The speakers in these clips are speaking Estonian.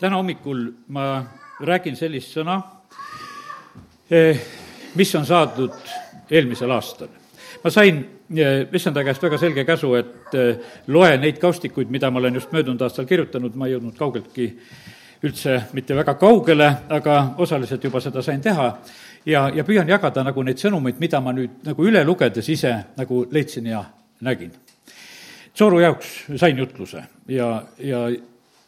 täna hommikul ma räägin sellist sõna, mis on saadud eelmisel aastal. ma sain issanda käest väga selge käsu, et loe neid kaustikuid, mida ma olen just möödunud aastal kirjutanud, ma ei jõudnud kaugeltki üldse mitte väga kaugele, aga osaliselt juba seda sain teha ja, ja püüan jagada nagu neid sõnumeid, mida ma nüüd nagu üle lugedes ise nagu leidsin ja nägin. Sooru jaoks sain jutluse ja, ja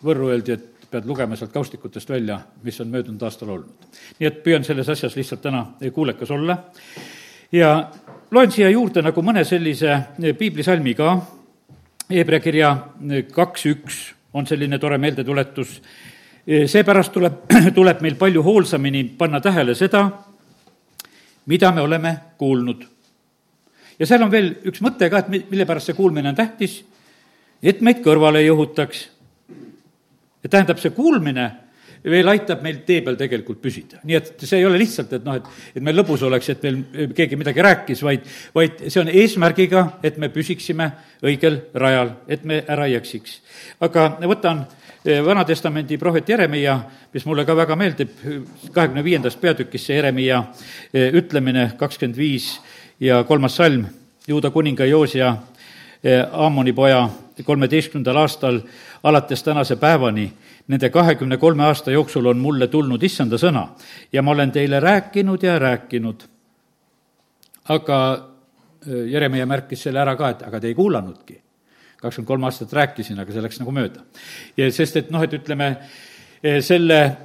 Võrru öeldi, et pead lugema sealt kaustikutest välja, mis on möödunud aastal olnud. nii et püüan selles asjas lihtsalt täna kuulekas olla ja loen siia juurde nagu mõne sellise piiblisalmi ka, Hebra kirja kaks üks on selline tore meeldetuletus, seepärast tuleb, tuleb meil palju hoolsamini panna tähele seda, mida me oleme kuulnud. ja seal on veel üks mõte ka, et mille pärast see kuulmine on tähtis, et meid kõrvale ei õhutaks ja tähendab, see kuulmine veel aitab meil tee peal tegelikult püsida. nii et see ei ole lihtsalt, et noh, et, et meil lõbus oleks, et meil keegi midagi rääkis, vaid, vaid see on eesmärgiga, et me püsiksime õigel rajal, et me ära ei eksiks. aga võtan eh, Vana-testamendi prohvet Jeremiah, mis mulle ka väga meeldib, kahekümne viiendast peatükist see Jeremiah eh, ütlemine, kakskümmend viis ja kolmas salm, Juuda kuninga Joosia eh, Ammoni poja kolmeteistkümnendal aastal alates tänase päevani, nende kahekümne kolme aasta jooksul on mulle tulnud issanda sõna ja ma olen teile rääkinud ja rääkinud. aga Jeremiah märkis selle ära ka, et aga te ei kuulanudki. kakskümmend kolm aastat rääkisin, aga see läks nagu mööda. sest, et noh, et ütleme, äh, selle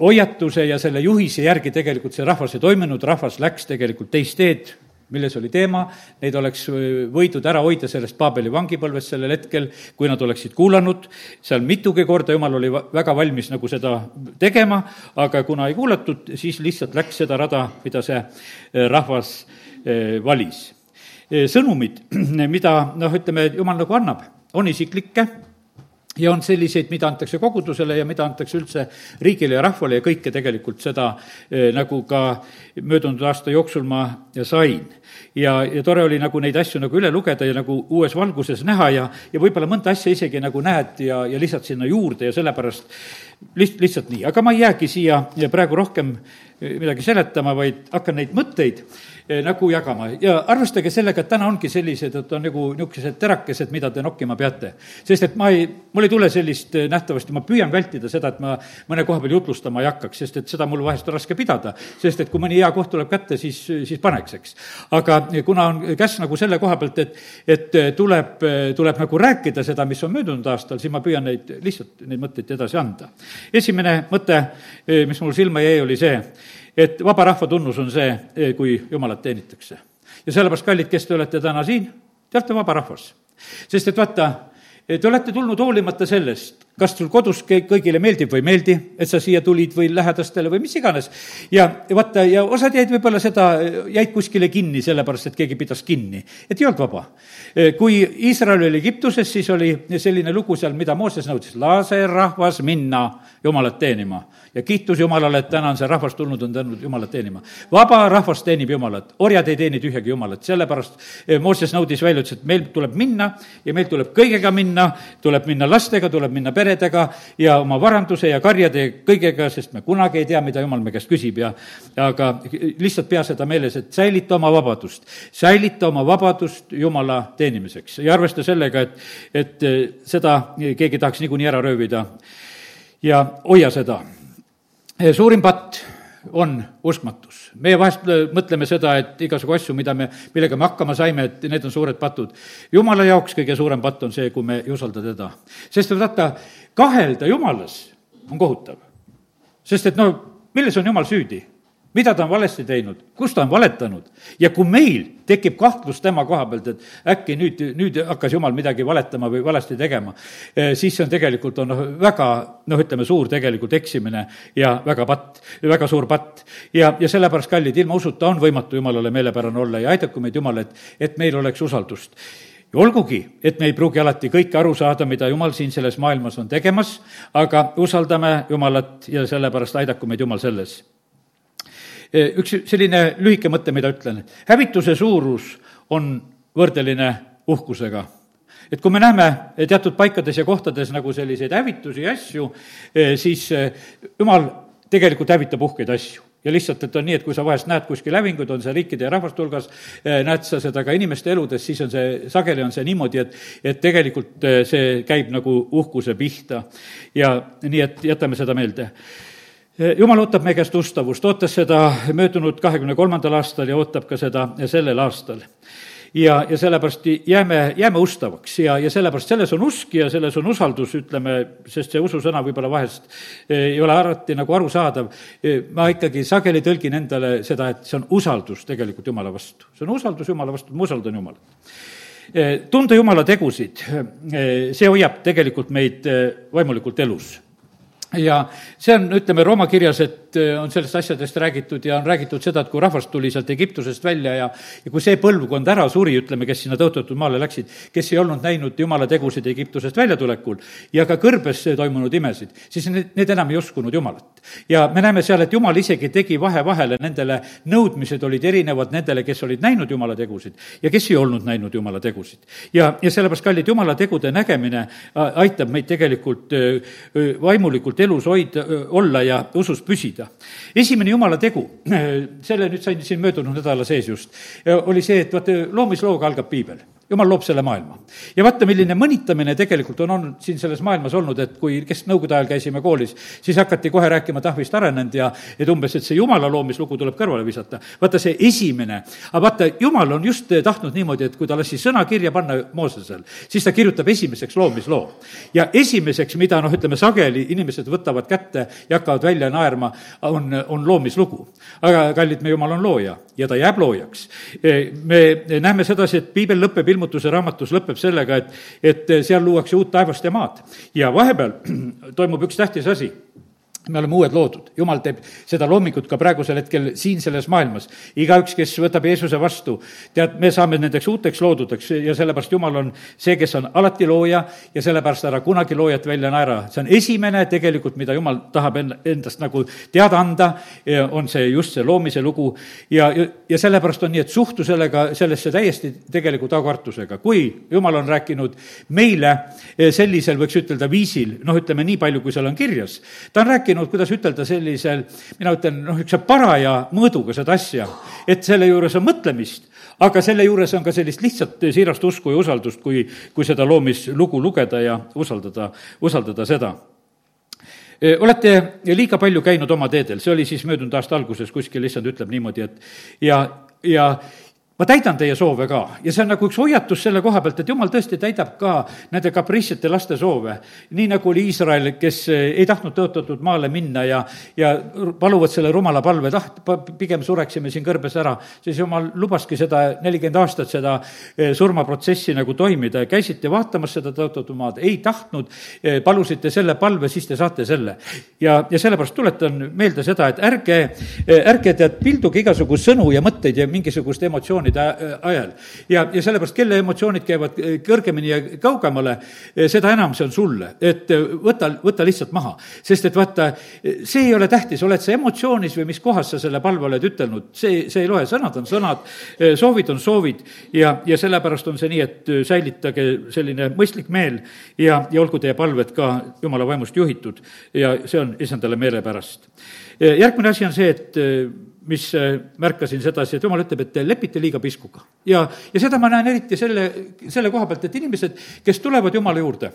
hoiatuse ja selle juhise järgi tegelikult see rahvas ei toiminud, rahvas läks tegelikult teist teed, milles oli teema, neid oleks võidud ära hoida sellest Paabeli vangipõlvest sellel hetkel, kui nad oleksid kuulanud, seal mitugi korda jumal oli väga valmis nagu seda tegema, aga kuna ei kuulatud, siis lihtsalt läks seda rada, mida see eh, rahvas eh, valis. Sõnumid, mida noh, ütleme, jumal nagu annab, on isiklikke ja on selliseid, mida antakse kogudusele ja mida antakse üldse riigile ja rahvale ja kõike tegelikult seda nagu ka möödunud aasta jooksul ma sain ja, ja tore oli nagu neid asju nagu üle lugeda ja nagu uues valguses näha ja, ja võib-olla mõnda asja isegi nagu näed ja, ja lisad sinna juurde ja sellepärast liht-, lihtsalt nii, aga ma ei jäägi siia praegu rohkem midagi seletama, vaid hakkan neid mõtteid Eh, nagu jagama ja arvestage sellega, et täna ongi sellised, et on nagu niisugused terakesed, mida te nokkima peate. sest et ma ei, mul ei tule sellist eh, nähtavasti, ma püüan vältida seda, et ma mõne koha peal jutlustama ei hakkaks, sest et seda mul vahest on raske pidada, sest et kui mõni hea koht tuleb kätte, siis, siis paneks, eks. aga kuna on käsk nagu selle koha pealt, et, et tuleb, tuleb nagu rääkida seda, mis on möödunud aastal, siis ma püüan neid, lihtsalt neid mõtteid edasi anda. esimene mõte, mis mul silma jäi, oli see, et vaba rahva tunnus on see, kui jumalat teenitakse. ja sellepärast, kallid, kes te olete täna siin, te olete vaba rahvas. sest et vaata, te olete tulnud hoolimata sellest, kas sul kodus kõigile meeldib või ei meeldi, et sa siia tulid või lähedastele või mis iganes. ja vaata, ja osad jäid võib-olla seda, jäid kuskile kinni, sellepärast et keegi pidas kinni, et ei olnud vaba. Kui Iisrael oli Egiptuses, siis oli selline lugu seal, mida Mooses nõudis, lase rahvas minna Jumalat teenima ja kiitus Jumalale, et täna on see rahvas tulnud, on tulnud Jumalat teenima. vaba rahvas teenib Jumalat, orjad ei teeni tühjagi Jumalat, sellepärast eh, Mooses nõudis välja, ütles, et meil tuleb minna ja meil tuleb kõigega minna, tuleb minna lastega, tuleb minna peredega ja oma varanduse ja karjade ja kõigega, sest me kunagi ei tea, mida Jumal me käest küsib ja aga lihtsalt pea seda meeles, et säilita oma vabadust, säilita oma vabadust Jumala teenimiseks ja arvesta sellega, et, et eh, seda keegi tahaks niikuinii ära röövida. Ja hoia seda. Suurim patt on uskmatus. meie vahest mõtleme seda, et igasugu asju, mida me, millega me hakkama saime, et need on suured patud. jumala jaoks kõige suurem patt on see, kui me ei usalda teda. sest vaata, kahelda jumalas on kohutav. sest et no milles on jumal süüdi? Mida ta on valesti teinud, kus ta on valetanud? Ja kui meil tekib kahtlus tema koha pealt, et äkki nüüd, nüüd hakkas jumal midagi valetama või valesti tegema, eh, siis see on tegelikult, on noh, väga noh, ütleme, suur tegelikult eksimine ja väga patt, väga suur patt. ja, ja sellepärast, kallid, ilma usuta on võimatu jumalale meelepärane olla ja aidaku meid Jumal, et, et meil oleks usaldust. Ja olgugi, et me ei pruugi alati kõike aru saada, mida Jumal siin selles maailmas on tegemas, aga usaldame Jumalat ja sellepärast aidaku meid Jumal selles üks selline lühike mõte, mida ütlen, hävituse suurus on võrdeline uhkusega. et kui me näeme teatud paikades ja kohtades nagu selliseid hävitusi ja asju, siis jumal tegelikult hävitab uhkeid asju ja lihtsalt, et on nii, et kui sa vahest näed kuskil hävinguid, on see riikide ja rahvaste hulgas, näed sa seda ka inimeste eludes, siis on see, sageli on see niimoodi, et, et tegelikult see käib nagu uhkuse pihta. ja nii, et jätame seda meelde jumal ootab meie käest ustavust, ootas seda möödunud kahekümne kolmandal aastal ja ootab ka seda sellel aastal. ja, ja sellepärast jääme, jääme ustavaks ja, ja sellepärast selles on usk ja selles on usaldus, ütleme, sest see ususõna võib-olla vahest ei ole alati nagu arusaadav. ma ikkagi sageli tõlgin endale seda, et see on usaldus tegelikult Jumala vastu. see on usaldus Jumala vastu, ma usaldan Jumalat tunda Jumala tegusid, see hoiab tegelikult meid vaimulikult elus ja see on, ütleme, Rooma kirjas, et äh, on sellest asjadest räägitud ja on räägitud seda, et kui rahvas tuli sealt Egiptusest välja ja ja kui see põlvkond ära suri, ütleme, kes sinna tõotatud maale läksid, kes ei olnud näinud Jumala tegusid Egiptusest väljatulekul ja ka kõrbes toimunud imesid, siis need, need enam ei uskunud Jumalat. ja me näeme seal, et Jumal isegi tegi vahe vahele, nendele nõudmised olid erinevad nendele, kes olid näinud Jumala tegusid ja kes ei olnud näinud Jumala tegusid. ja, ja sellepärast, kallid, Jumala tegude nägemine aitab meid tegelikult äh, vaimulikult elus hoida, olla ja usus püsida. esimene jumala tegu, selle nüüd sain siin möödunud nädala sees just, oli see, et vaata, loomislooga algab piibel jumal loob selle maailma. ja vaata, milline mõnitamine tegelikult on olnud siin selles maailmas olnud, et kui, kes nõukogude ajal käisime koolis, siis hakati kohe rääkima tahvist arenenud ja et umbes, et see jumala loomislugu tuleb kõrvale visata. vaata, see esimene, aga vaata, jumal on just tahtnud niimoodi, et kui ta lasi sõna kirja panna Moosesel, siis ta kirjutab esimeseks loomisloo. ja esimeseks, mida noh, ütleme sageli inimesed võtavad kätte ja hakkavad välja naerma, on, on loomislugu. aga kallid, me jumal on looja ja ta jääb loojaks. me näeme sedasi, et piibel lõpeb ilma ilmutuse raamatus lõpeb sellega, et, et seal luuakse uut taevast ja maad. ja vahepeal toimub üks tähtis asi me oleme uued loodud, jumal teeb seda loomingut ka praegusel hetkel siin selles maailmas. igaüks, kes võtab Jeesuse vastu, tead, me saame nendeks uuteks loodudeks ja sellepärast Jumal on see, kes on alati looja ja sellepärast ära kunagi loojat välja naera. see on esimene tegelikult, mida Jumal tahab endast nagu teada anda, on see just see loomise lugu ja, ja, ja sellepärast on nii, et suhtu sellega, sellesse täiesti tegelikult aukartusega. kui Jumal on rääkinud meile sellisel, võiks ütelda, viisil, noh, ütleme nii palju, kui seal on kirjas, ta on rääkinud rääkinud, kuidas ütelda, sellisel, mina ütlen, noh, niisuguse paraja mõõduga seda asja, et selle juures on mõtlemist, aga selle juures on ka sellist lihtsalt siirast usku ja usaldust, kui, kui seda loomislugu lugeda ja usaldada, usaldada seda. Olete liiga palju käinud oma teedel, see oli siis möödunud aasta alguses kuskil, issand ütleb niimoodi, et ja, ja ma täidan teie soove ka ja see on nagu üks hoiatus selle koha pealt, et jumal tõesti täidab ka nende kaprissete laste soove. nii nagu oli Iisrael, kes ei tahtnud tõotatud maale minna ja, ja paluvad selle rumala palve, taht-, pigem sureksime siin kõrbes ära, siis jumal lubaski seda nelikümmend aastat, seda eh, surmaprotsessi nagu toimida ja käisite vaatamas seda tõotatud maad, ei tahtnud, eh, palusite selle palve, siis te saate selle. ja, ja sellepärast tuletan meelde seda, et ärge, eh, ärge tead, pilduge igasugu sõnu ja mõtteid ja mingisugust emotsiooni emotsioonide ajal. ja, ja sellepärast, kelle emotsioonid käivad eh, kõrgemini ja kaugemale, eh, seda enam see on sulle, et võta, võta lihtsalt maha. sest et vaata, see ei ole tähtis, oled sa emotsioonis või mis kohas sa selle palve oled ütelnud, see, see ei loe, sõnad on sõnad, soovid on soovid ja, ja sellepärast on see nii, et säilitage selline mõistlik meel ja, ja olgu teie palved ka jumala vaimust juhitud ja see on issandale meelepärast. järgmine asi on see, et mis äh, märkasin sedasi, et jumal ütleb, et te lepite liiga piskuga. ja, ja seda ma näen eriti selle, selle koha pealt, et inimesed, kes tulevad Jumala juurde,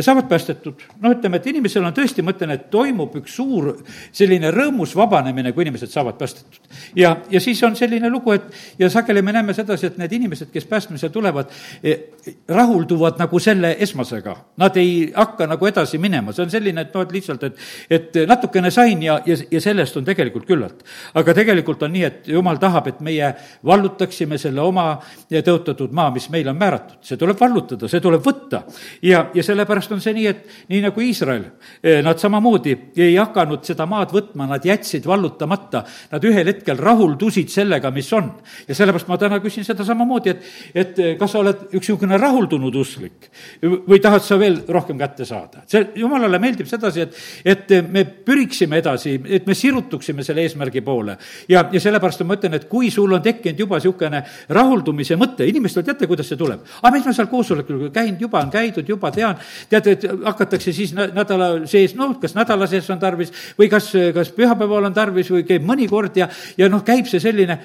saavad päästetud. noh, ütleme, et inimesel on tõesti, ma ütlen, et toimub üks suur selline rõõmus vabanemine, kui inimesed saavad päästetud. ja, ja siis on selline lugu, et ja sageli me näeme sedasi, et need inimesed, kes päästmisele tulevad, eh, rahulduvad nagu selle esmasega. Nad ei hakka nagu edasi minema, see on selline, et noh, et lihtsalt, et, et natukene sain ja, ja, ja sellest on tegelikult küllalt. aga tegelikult on nii, et jumal tahab, et meie vallutaksime selle oma tõotatud maa, mis meile on määratud. see tuleb vallutada, see tuleb võtta. ja, ja sellepärast on see nii, et nii nagu Iisrael, eh, nad samamoodi ei hakanud seda maad võtma, nad jätsid vallutamata. Nad ühel hetkel rahuldusid sellega, mis on. ja sellepärast ma täna küsin seda samamoodi, et, et eh, kas sa oled üks niisugune rahuldunud usklik või tahad sa veel rohkem kätte saada? see, jumalale meeldib sedasi, et, et me püriksime edasi, et me sirutuksime selle eesmärgi poole ja, ja sellepärast ma ütlen, et kui sul on tekkinud juba niisugune rahuldumise mõte, inimestel teate, kuidas see tuleb? aga mis ma seal koosolekul käinud, juba on käidud, juba tean, teate, et hakatakse siis nädala sees, noh, kas nädala sees on tarvis või kas, kas pühapäeval on tarvis või käib mõni kord ja, ja noh, käib see selline,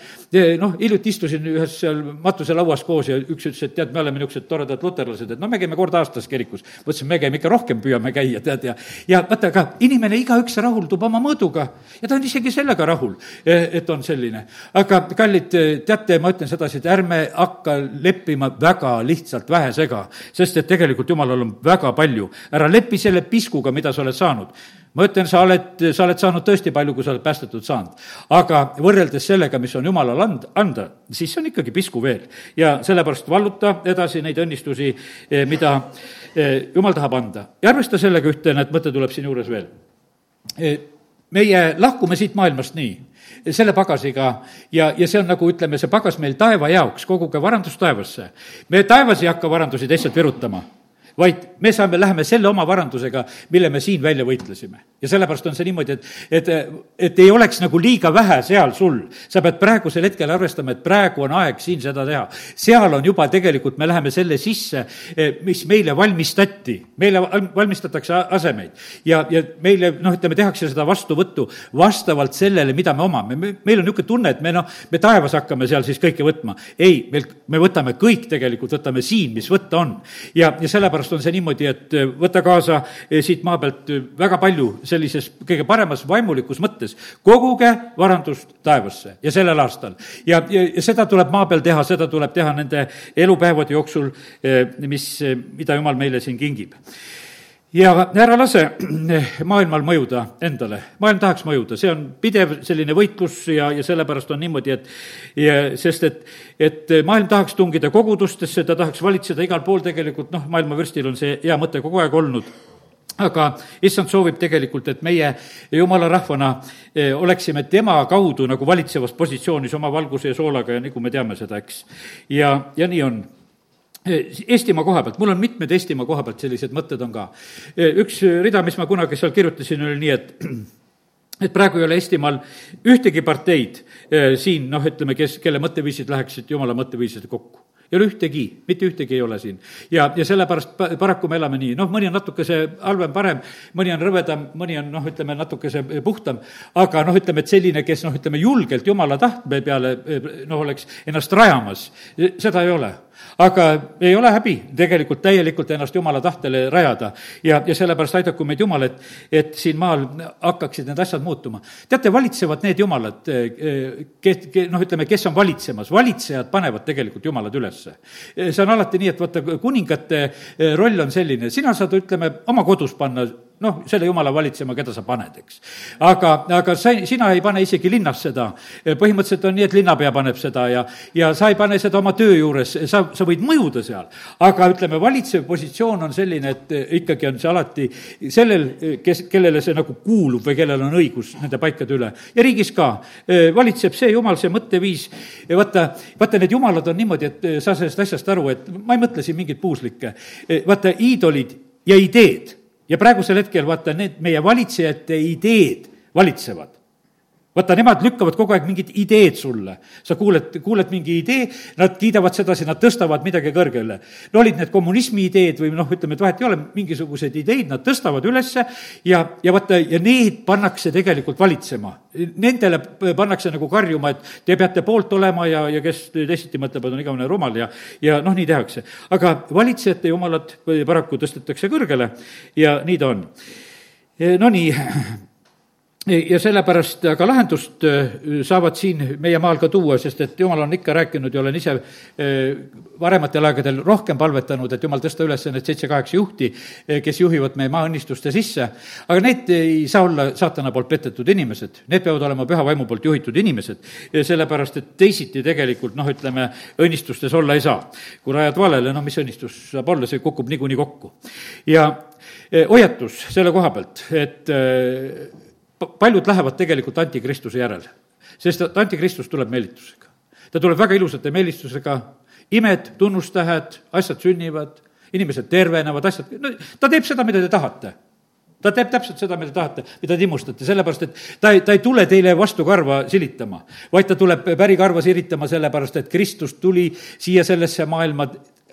noh, hiljuti istusin ühes seal matuselauas koos ja üks ütles, et tead, me oleme niisugused toredad luterlased, et no me käime kord aastas kirikus. ma ütlesin, me käime ikka rohkem, püüame käia, tead, ja, ja vaata, aga inimene igaüks rahuldub oma mõõduga ja ta on isegi sellega rahul, et on selline. aga kallid, teate, ma ütlen sedasi, et ärme hakka leppima väga lihtsalt vähesega, sest et tegelikult jumalal on väga palju. ära lepi selle piskuga, mida sa oled saanud ma ütlen, sa oled, sa oled saanud tõesti palju, kui sa oled päästetud saanud. aga võrreldes sellega, mis on jumalal and-, anda, siis see on ikkagi pisku veel. ja sellepärast valluta edasi neid õnnistusi, eh, mida eh, jumal tahab anda. ja arvesta sellega ühte, näed, mõte tuleb siinjuures veel. Eh, meie lahkume siit maailmast nii, selle pagasiga ja, ja see on nagu ütleme, see pagas meil taeva jaoks, koguge varandust taevasse. me taevas ei hakka varandusi teistelt virutama vaid me saame, läheme selle oma varandusega, mille me siin välja võitlesime. Ja sellepärast on see niimoodi, et, et, et ei oleks nagu liiga vähe seal sul. sa pead praegusel hetkel arvestama, et praegu on aeg siin seda teha. seal on juba tegelikult, me läheme selle sisse, mis meile valmistati. meile valmistatakse asemeid ja, ja meile, noh, ütleme, tehakse seda vastuvõttu vastavalt sellele, mida me omame. meil on niisugune tunne, et me noh, me taevas hakkame seal siis kõike võtma. ei, meil, me võtame kõik tegelikult, võtame siin, mis võtta on. ja, ja sellepärast on see niimoodi, et äh, võta kaasa äh, siit maa pealt väga palju sellises kõige paremas vaimulikus mõttes. koguge varandust taevasse ja sellel aastal. ja, ja, ja seda tuleb maa peal teha, seda tuleb teha nende elupäevade jooksul, mis, mida jumal meile siin kingib ja ära lase maailmal mõjuda endale, maailm tahaks mõjuda, see on pidev selline võitlus ja, ja sellepärast on niimoodi, et ja sest et, et maailm tahaks tungida kogudustesse, ta tahaks valitseda igal pool tegelikult, noh, maailmavürstil on see hea mõte kogu aeg olnud aga issand soovib tegelikult, et meie jumala rahvana eh, oleksime tema kaudu nagu valitsevas positsioonis oma valguse ja soolaga ja nagu me teame seda, eks. ja, ja nii on Eestimaa koha pealt, mul on mitmed Eestimaa koha pealt sellised mõtted on ka. üks rida, mis ma kunagi seal kirjutasin, oli nii, et et praegu ei ole Eestimaal ühtegi parteid siin, noh, ütleme, kes, kelle mõtteviisid läheksid jumala mõtteviisidega kokku ei ole ühtegi, mitte ühtegi ei ole siin. ja, ja sellepärast paraku me elame nii, noh, mõni on natukese halvem, parem, mõni on rõvedam, mõni on noh, ütleme natukese puhtam, aga noh, ütleme, et selline, kes noh, ütleme julgelt jumala tahtme peale noh, oleks ennast rajamas, seda ei ole aga ei ole häbi tegelikult täielikult ennast jumala tahtele rajada ja, ja sellepärast aidaku meid Jumal, et, et siin maal hakkaksid need asjad muutuma. teate, valitsevad need jumalad, kes, noh, ütleme, kes on valitsemas, valitsejad panevad tegelikult jumalad ülesse. see on alati nii, et vaata, kuningate roll on selline, sina saad, ütleme, oma kodus panna noh, selle jumala valitsema, keda sa paned, eks. aga, aga sa, sina ei pane isegi linnas seda. põhimõtteliselt on nii, et linnapea paneb seda ja, ja sa ei pane seda oma töö juures, sa, sa võid mõjuda seal. aga ütleme, valitsev positsioon on selline, et ikkagi on see alati sellel, kes, kellele see nagu kuulub või kellel on õigus nende paikade üle. ja riigis ka valitseb see jumal, see mõtteviis. vaata, vaata, need jumalad on niimoodi, et sa sellest asjast aru, et ma ei mõtle siin mingeid puuslikke. vaata, iidolid ja ideed ja praegusel hetkel vaata, need meie valitsejate ideed valitsevad vaata, nemad lükkavad kogu aeg mingid ideed sulle. sa kuuled, kuuled mingi idee, nad kiidavad sedasi, nad tõstavad midagi kõrgele. no olid need kommunismi ideed või noh, ütleme, et vahet ei ole, mingisuguseid ideid nad tõstavad ülesse ja, ja vaata, ja need pannakse tegelikult valitsema. Nendele pannakse nagu karjuma, et te peate poolt olema ja, ja kes teisiti mõtleb, on igavene rumal ja, ja noh, nii tehakse. aga valitsejate jumalad paraku tõstetakse kõrgele ja nii ta on. no nii ja sellepärast aga lahendust äh, saavad siin meie maal ka tuua, sest et jumal on ikka rääkinud ja olen ise äh, varematel aegadel rohkem palvetanud, et jumal tõsta üles need seitse-kaheksa juhti, äh, kes juhivad meie maaõnnistuste sisse. aga need ei saa olla saatana poolt petetud inimesed, need peavad olema püha vaimu poolt juhitud inimesed, sellepärast et teisiti tegelikult noh, ütleme, õnnistustes olla ei saa. kui rajad valele, no mis õnnistus saab olla, see kukub niikuinii kokku. ja hoiatus selle koha pealt, et paljud lähevad tegelikult antikristuse järel, sest et antikristus tuleb meelitusega. ta tuleb väga ilusate meelistusega, imed, tunnustähed, asjad sünnivad, inimesed tervenevad, asjad, no ta teeb seda, mida te tahate ta teeb täpselt seda, mida tahate, mida te imustate, sellepärast et ta ei, ta ei tule teile vastu karva silitama, vaid ta tuleb pärikarva siritama, sellepärast et Kristus tuli siia sellesse maailma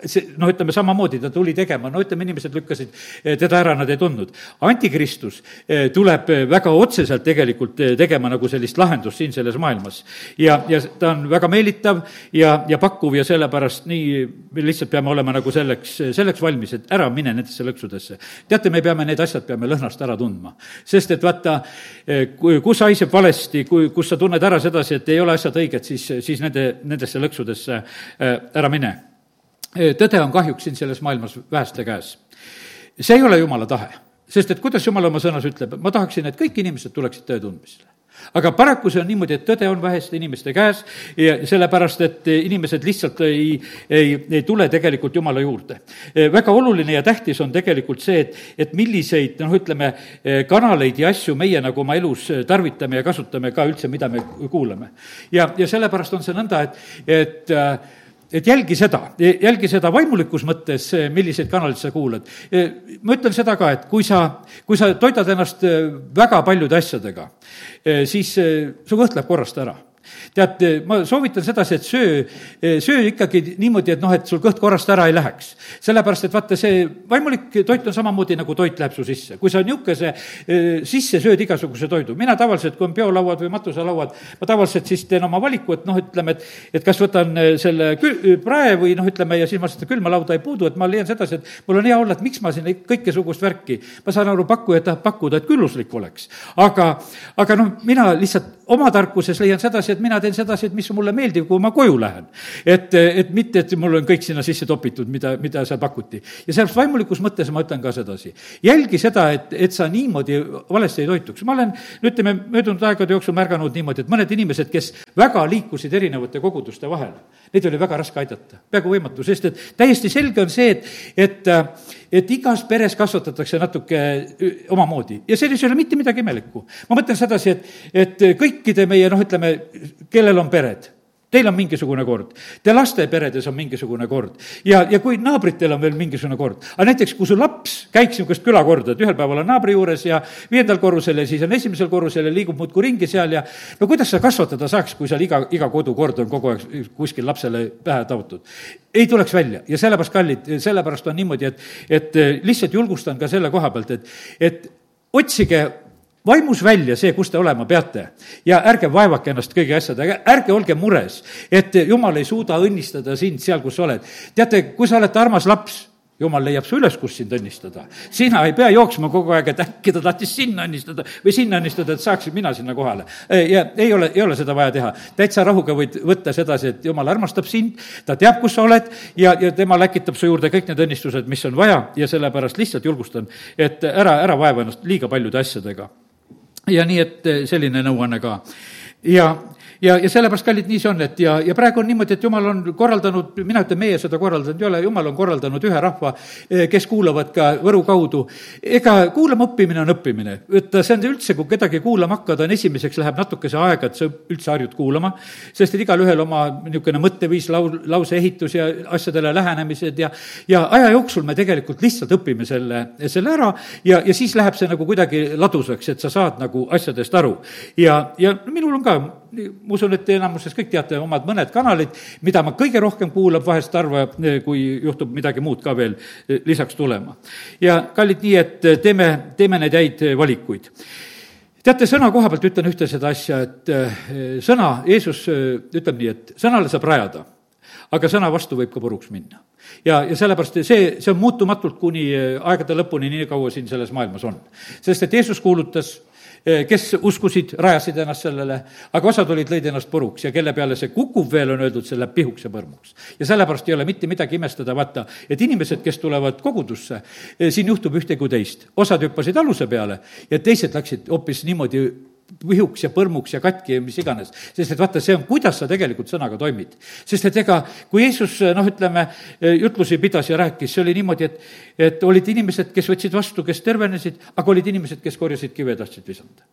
see, noh, ütleme samamoodi, ta tuli tegema, no ütleme, inimesed lükkasid eh, teda ära, nad ei tundnud. antikristus eh, tuleb eh, väga otseselt tegelikult tegema nagu sellist lahendust siin selles maailmas. ja, ja ta on väga meelitav ja, ja pakkuv ja sellepärast nii, me lihtsalt peame olema nagu selleks, selleks valmis, et ära mine nendesse lõksudesse. teate, me peame need asjad, peame lõhnast ära tundma. sest et vaata, kus haiseb valesti, kui, kus sa tunned ära sedasi, et ei ole asjad õiged, siis, siis nende, nendesse lõksudesse ära mine tõde on kahjuks siin selles maailmas väheste käes. see ei ole jumala tahe, sest et kuidas jumal oma sõnas ütleb, ma tahaksin, et kõik inimesed tuleksid tõe tundmisele aga paraku see on niimoodi, et tõde on väheste inimeste käes ja sellepärast, et inimesed lihtsalt ei, ei, ei tule tegelikult Jumala juurde. väga oluline ja tähtis on tegelikult see, et, et milliseid, noh, ütleme, kanaleid ja asju meie nagu oma elus tarvitame ja kasutame ka üldse, mida me kuulame. ja, ja sellepärast on see nõnda, et, et äh, et jälgi seda, jälgi seda vaimulikus mõttes, milliseid kanaleid sa kuulad. ma ütlen seda ka, et kui sa, kui sa toidad ennast väga paljude asjadega, siis su kõht läheb korrast ära tead, ma soovitan sedasi, et söö, söö ikkagi niimoodi, et noh, et sul kõht korrast ära ei läheks. sellepärast, et vaata, see vaimulik toit on samamoodi, nagu toit läheb su sisse. kui sa niisuguse eh, sisse sööd igasuguse toidu, mina tavaliselt, kui on peolauad või matuselauad, ma tavaliselt siis teen oma valiku, et noh, ütleme, et, et kas võtan eh, selle kül-, prae või noh, ütleme, ja siis ma seda külma lauda ei puudu, et ma leian sedasi, et mul on hea olla, et miks ma sinna kõikesugust värki, ma saan aru, pakkuja tahab pakkuda, et külluslik oleks. aga, aga noh, mina lihtsalt oma tarkuses leian sedasi, et mina teen sedasi, et mis mulle meeldib, kui ma koju lähen. et, et mitte, et mul on kõik sinna sisse topitud, mida, mida seal pakuti. ja sellepärast vaimulikus mõttes ma ütlen ka sedasi. jälgi seda, et, et sa niimoodi valesti ei toituks. ma olen, no ütleme, möödunud aegade jooksul märganud niimoodi, et mõned inimesed, kes väga liikusid erinevate koguduste vahel, neid oli väga raske aidata, peaaegu võimatu, sest et täiesti selge on see, et, et et igas peres kasvatatakse natuke omamoodi ja selles ei ole mitte midagi imelikku. ma mõtlen sedasi, et, et kõikide meie noh, ütleme, kellel on pered Teil on mingisugune kord, te laste peredes on mingisugune kord ja, ja kui naabritel on veel mingisugune kord. aga näiteks, kui su laps käiks niisugust külakorda, et ühel päeval on naabri juures ja viiendal korrusel ja siis on esimesel korrusel ja liigub muudkui ringi seal ja no kuidas sa kasvatada saaks, kui seal iga, iga kodukord on kogu aeg kuskil lapsele pähe taotud? ei tuleks välja ja sellepärast, kallid, sellepärast on niimoodi, et, et lihtsalt julgustan ka selle koha pealt, et, et otsige vaimus välja see, kus te olema peate. ja ärge vaevake ennast kõigi asjadega, ärge olge mures, et jumal ei suuda õnnistada sind seal, kus sa oled. teate, kui sa oled armas laps, jumal leiab su üles, kus sind õnnistada. sina ei pea jooksma kogu aeg, et äkki ta tahtis sinna õnnistada või sinna õnnistada, et saaksin mina sinna kohale. ja ei ole, ei ole seda vaja teha. täitsa rahuga võid võtta sedasi, et jumal armastab sind, ta teab, kus sa oled ja, ja tema läkitab su juurde kõik need õnnistused, mis on vaja ja sellepärast lihtsalt julgustan, et ära, ära vaeva ennast liiga paljude asjadega ja nii, et eh, selline nõuanne ka. ja ja, ja sellepärast, kallid, nii see on, et ja, ja praegu on niimoodi, et jumal on korraldanud, mina ütlen, meie seda korraldanud ei ole, jumal on korraldanud ühe rahva, eh, kes kuulavad ka Võru kaudu. ega kuulama õppimine on õppimine, et see on üldse, kui kedagi kuulama hakkad, on esimeseks läheb natukese aega, et sa üldse harjud kuulama, sest et igalühel oma niisugune mõtteviis, lau-, lauseehitus ja asjadele lähenemised ja, ja aja jooksul me tegelikult lihtsalt õpime selle, selle ära ja, ja siis läheb see nagu kuidagi ladusaks, et sa saad nagu asjadest aru. ja, ja minul on ka ma usun, et enamuses kõik teate omad mõned kanalid, mida ma kõige rohkem kuulan vahest harva, kui juhtub midagi muud ka veel eh, lisaks tulema. ja kallid, nii et eh, teeme, teeme neid häid eh, valikuid teate, sõna koha pealt ütlen ühte seda asja, et sõna, Jeesus ütleb nii, et sõnale saab rajada, aga sõna vastu võib ka puruks minna. ja, ja sellepärast see, see on muutumatult kuni aegade lõpuni, nii kaua siin selles maailmas on. sest et Jeesus kuulutas Eh, kes uskusid, rajasid ennast sellele, aga osad olid, lõid ennast puruks ja kelle peale see kukub veel, on öeldud, see läheb pihuks ja põrmuks. ja sellepärast ei ole mitte midagi imestada, vaata, et inimesed, kes tulevad kogudusse, eh, siin juhtub ühte kui teist. osad hüppasid aluse peale ja teised läksid hoopis niimoodi vihuks ja põrmuks ja katki ja mis iganes. sest et vaata, see on, kuidas sa tegelikult sõnaga toimid. sest et ega, kui Jeesus noh, ütleme, jutlusi pidas ja rääkis, see oli niimoodi, et, et olid inimesed, kes võtsid vastu, kes tervenesid, aga olid inimesed, kes korjasid kive ja tahtsid visata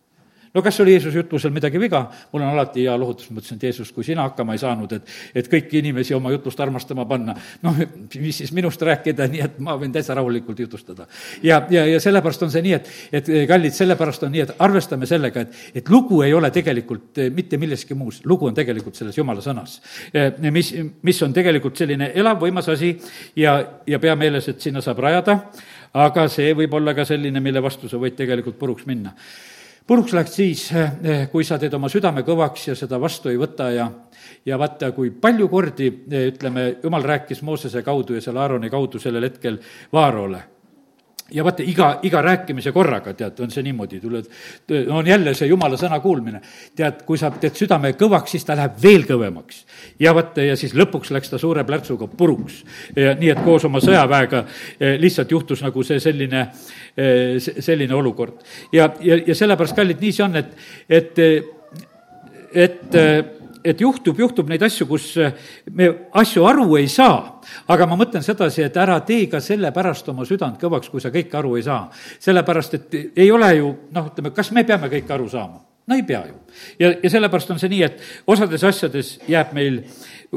no kas oli Jeesuse jutlusel midagi viga? mul on alati hea lohutus, ma ütlesin, et Jeesus, kui sina hakkama ei saanud, et, et kõiki inimesi oma jutlust armastama panna, noh, mis siis minust rääkida, nii et ma võin täitsa rahulikult jutustada. ja, ja, ja sellepärast on see nii, et, et kallid, sellepärast on nii, et arvestame sellega, et, et lugu ei ole tegelikult mitte milleski muus, lugu on tegelikult selles jumala sõnas. mis, mis on tegelikult selline elav, võimas asi ja, ja pea meeles, et sinna saab rajada, aga see võib olla ka selline, mille vastu sa võid tegelikult puruks minna puruks läks siis, eh, kui sa teed oma südame kõvaks ja seda vastu ei võta ja ja vaata, kui palju kordi, eh, ütleme, jumal rääkis Moosese kaudu ja selle Aaroni kaudu sellel hetkel Vaarole ja vaata, iga, iga rääkimise korraga, tead, on see niimoodi, tuled, on jälle see jumala sõna kuulmine. tead, kui sa teed südame kõvaks, siis ta läheb veel kõvemaks. ja vaata, ja siis lõpuks läks ta suure plärtsuga puruks. nii et koos oma sõjaväega eh, lihtsalt juhtus nagu see selline, eh, selline olukord. ja, ja, ja sellepärast, kallid, nii see on, et, et, et et juhtub, juhtub neid asju, kus eh, me asju aru ei saa, aga ma mõtlen sedasi, et ära tee ka sellepärast oma südant kõvaks, kui sa kõike aru ei saa. sellepärast, et ei ole ju noh, ütleme, kas me peame kõike aru saama? no ei pea ju. ja, ja sellepärast on see nii, et osades asjades jääb meil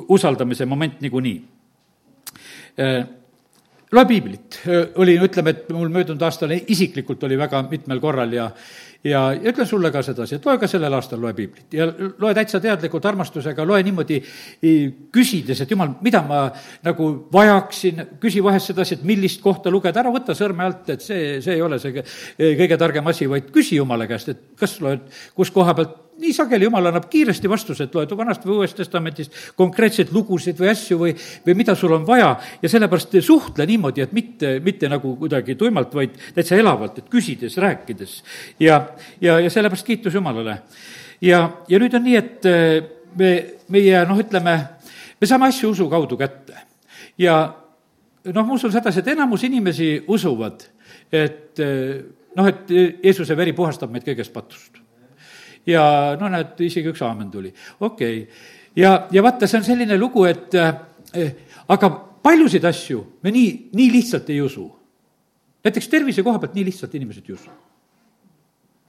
usaldamise moment niikuinii eh, loe piiblit, oli, ütleme, et mul möödunud aastal isiklikult oli väga mitmel korral ja ja, ütlen sulle ka sedasi, et loe ka sellel aastal, loe piiblit. Ja loe täitsa teadlikult armastusega, loe niimoodi küsides, et jumal, mida ma nagu vajaksin, küsi vahest sedasi, et millist kohta lugeda, ära võta sõrme alt, et see, see ei ole see kõige targem asi, vaid küsi Jumala käest, et kas loed, kus koha pealt nii sageli jumal annab kiiresti vastused, loed Vanast või Uuest Testamendist konkreetseid lugusid või asju või, või mida sul on vaja ja sellepärast suhtle niimoodi, et mitte, mitte nagu kuidagi tuimalt, vaid täitsa elavalt, et küsides, rääkides. ja, ja, ja sellepärast kiitus Jumalale. ja, ja nüüd on nii, et eh, me, meie noh, ütleme, me saame asju usu kaudu kätte ja noh, ma usun sedasi, et enamus inimesi usuvad, et eh, noh, et Jeesuse veri puhastab meid kõigest patust ja no näed, isegi üks aamen tuli, okei. Okay.. ja, ja vaata, see on selline lugu, et eh, aga paljusid asju me nii, nii lihtsalt ei usu. näiteks tervise koha pealt nii lihtsalt inimesed ei usu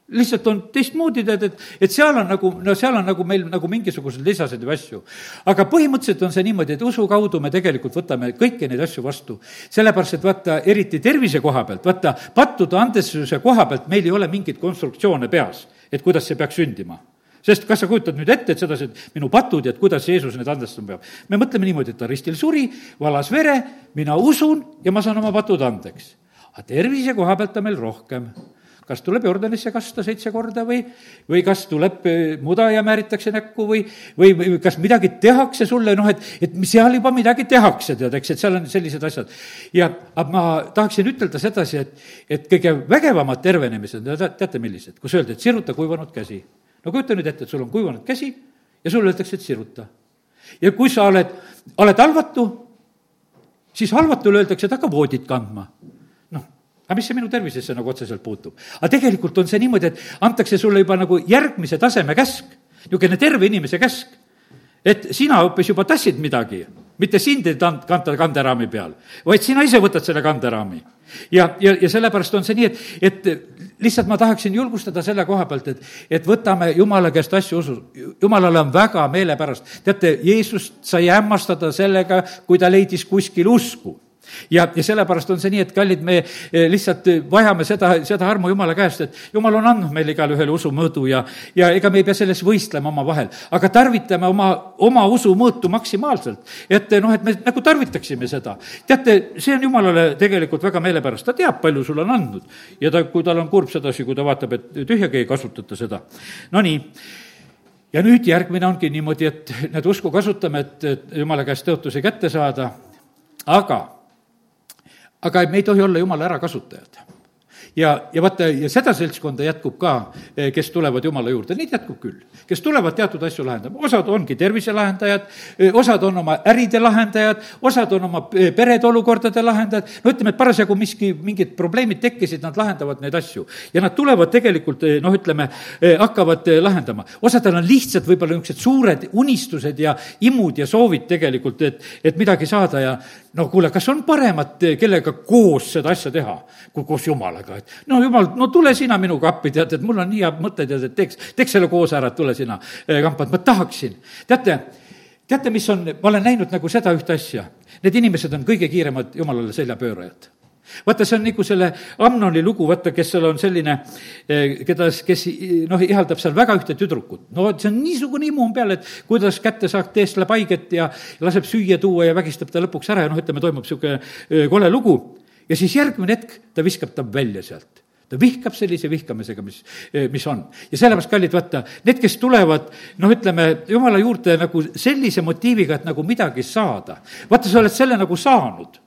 lihtsalt on teistmoodi, tead, et, et seal on nagu, no seal on nagu meil nagu mingisugused lisased või asju. aga põhimõtteliselt on see niimoodi, et usu kaudu me tegelikult võtame kõiki neid asju vastu. sellepärast, et vaata, eriti tervise koha pealt, vaata, pattude andestuse koha pealt meil ei ole mingeid konstruktsioone peas et kuidas see peaks sündima sest kas sa kujutad nüüd ette, et sedasi, et minu patud ja et kuidas Jeesus need andestama peab? me mõtleme niimoodi, et ta ristil suri, valas vere, mina usun ja ma saan oma patud andeks. aga tervise koha pealt on meil rohkem kas tuleb Jordanisse kasta seitse korda või, või kas tuleb eh, muda ja määritakse näkku või, või, või kas midagi tehakse sulle, noh, et, et seal juba midagi tehakse, tead, eks, et seal on sellised asjad. ja, aga ma tahaksin ütelda sedasi, et, et kõige vägevamad tervenemised, teate, millised, kus öeldi, et siruta kuivanud käsi. no kujuta nüüd ette, et sul on kuivanud käsi ja sulle öeldakse, et siruta. ja kui sa oled, oled halvatu, siis halvatule öeldakse, et hakka voodit kandma aga mis see minu tervisesse nagu otseselt puutub? aga tegelikult on see niimoodi, et antakse sulle juba nagu järgmise taseme käsk, niisugune terve inimese käsk. et sina hoopis juba tassid midagi, mitte sind ei tant-, kanta kanderaami peal, vaid sina ise võtad selle kanderaami. ja, ja, ja sellepärast on see nii, et, et lihtsalt ma tahaksin julgustada selle koha pealt, et, et võtame Jumala käest asju usu. Jumalale on väga meelepärast. teate, Jeesust sai hämmastada sellega, kui ta leidis kuskil usku ja, ja sellepärast on see nii, et kallid, me eh, lihtsalt eh, vajame seda, seda armu Jumala käest, et Jumal on andnud meile igale ühele usumõõdu ja, ja ega me ei pea selles võistlema omavahel, aga tarvitame oma, oma usumõõtu maksimaalselt. et eh, noh, et me nagu tarvitaksime seda. teate, see on Jumalale tegelikult väga meelepärast, ta teab, palju sulle on andnud. ja ta, kui tal on kurb sedasi, kui ta vaatab, et tühjagi ei kasutata seda. Nonii ja nüüd järgmine ongi niimoodi, et need usku kasutame, et, et jumala käest tõotusi kätte saada, aga aga me ei tohi olla jumala ärakasutajad ja, ja vaata, ja seda seltskonda jätkub ka, eh, kes tulevad Jumala juurde, neid jätkub küll. kes tulevad teatud asju lahendama, osad ongi tervise lahendajad, eh, osad on oma äride lahendajad, osad on oma eh, perede olukordade lahendajad, no ütleme, et parasjagu miski, mingid probleemid tekkisid, nad lahendavad neid asju. ja nad tulevad tegelikult noh, ütleme, hakkavad lahendama. osadel on lihtsalt võib-olla niisugused suured unistused ja imud ja soovid tegelikult, et, et midagi saada ja no kuule, kas on paremat, kellega koos seda asja teha, kui koos Jumalaga, et no jumal, no tule sina minuga appi, tead, et mul on nii hea mõte, tead, et teeks, teeks selle koos ära, et tule sina eh, kampa, et ma tahaksin. teate, teate, mis on, ma olen näinud nagu seda ühte asja, need inimesed on kõige kiiremad Jumalale seljapöörajad vaata, see on nagu selle Amnoni lugu, vaata, kes seal on selline, eh, keda, kes noh, ihaldab seal väga ühte tüdrukut. no see on niisugune imu on peal, et kuidas kätte saab, tees läheb haiget ja laseb süüa tuua ja vägistab ta lõpuks ära ja noh, ütleme, toimub niisugune eh, kole lugu. ja siis järgmine hetk ta viskab ta välja sealt ta vihkab sellise vihkamisega, mis, eh, mis on. ja sellepärast, kallid, vaata, need, kes tulevad, noh, ütleme, jumala juurde nagu sellise motiiviga, et nagu midagi saada. vaata, sa oled selle nagu saanud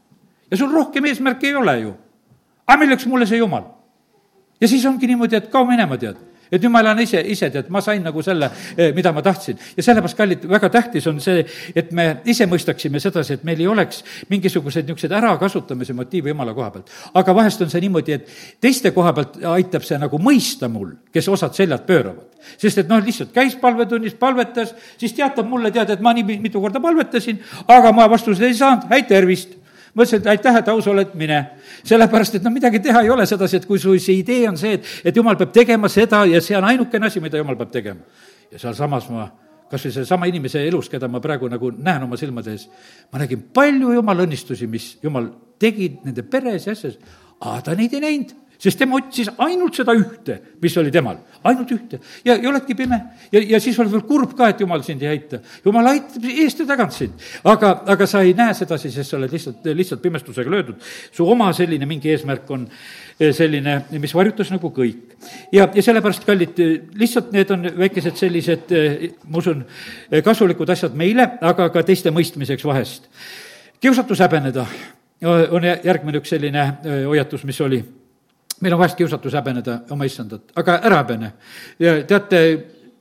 ja sul rohkem eesmärki ei ole ju. aga milleks mulle see jumal? ja siis ongi niimoodi, et kao minema, tead et nüüd ma elan ise, ise tead, ma sain nagu selle, eh, mida ma tahtsin. ja sellepärast, kallid, väga tähtis on see, et me ise mõistaksime sedasi, et meil ei oleks mingisuguseid niisuguseid ärakasutamise motiive jumala koha pealt. aga vahest on see niimoodi, et teiste koha pealt aitab see nagu mõista mul, kes osad seljad pööravad. sest et noh, lihtsalt käis palvetunnis, palvetas, siis teatab mulle, tead, et ma nii mitu korda palvetasin, aga ma vastuseid ei saanud, häid tervist ma ütlesin, et aitäh, et aus oled, mine. sellepärast, et no midagi teha ei ole sedasi, et kui su see idee on see, et, et jumal peab tegema seda ja see on ainukene asi, mida jumal peab tegema. ja sealsamas ma kas või sellesama inimese elus, keda ma praegu nagu näen oma silmade ees, ma nägin palju jumala õnnistusi, mis jumal tegi nende peres ja asjas, aga ta neid ei näinud sest tema otsis ainult seda ühte, mis oli temal, ainult ühte. ja, ja oledki pime ja, ja siis oled veel kurb ka, et jumal sind ei aita. jumal aitab eest ja tagant sind, aga, aga sa ei näe sedasi, sest sa oled lihtsalt, lihtsalt pimestusega löödud. su oma selline mingi eesmärk on eh, selline, mis varjutas nagu kõik. ja, ja sellepärast, kallid, lihtsalt need on väikesed sellised, eh, ma usun, eh, kasulikud asjad meile, aga ka teiste mõistmiseks vahest. kiusatus häbeneda on järgmine üks selline hoiatus, mis oli meil on vahest kiusatus häbeneda oma issandat, aga ära häbene. ja teate,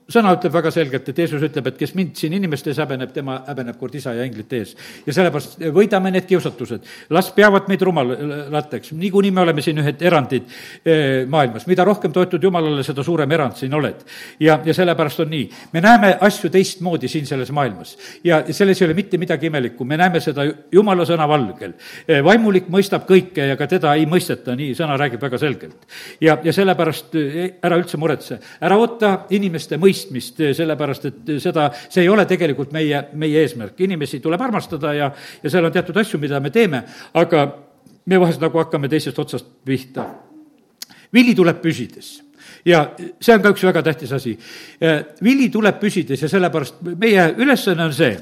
sõna ütleb väga selgelt, et Jeesus ütleb, et kes mind siin inimeste ees häbeneb, tema häbeneb kord isa ja inglite ees. ja sellepärast võidame need kiusatused. las peavad meid rumalateks, niikuinii me oleme siin ühed erandid eh, maailmas, mida rohkem toetud Jumalale, seda suurem erand siin oled. ja, ja sellepärast on nii, me näeme asju teistmoodi siin selles maailmas. ja selles ei ole mitte midagi imelikku, me näeme seda Jumala sõna valgel. Eh, vaimulik mõistab kõike ja ka teda ei mõisteta, nii sõna räägib väga selgelt. ja, ja sellepärast eh, ära üldse muretse, ära oota inimeste mõistmist, mõistmist, sellepärast et seda, see ei ole tegelikult meie, meie eesmärk. inimesi tuleb armastada ja, ja seal on teatud asju, mida me teeme, aga me vahest nagu hakkame teisest otsast pihta. vili tuleb püsides ja see on ka üks väga tähtis asi. vili tuleb püsides ja sellepärast meie ülesanne on see,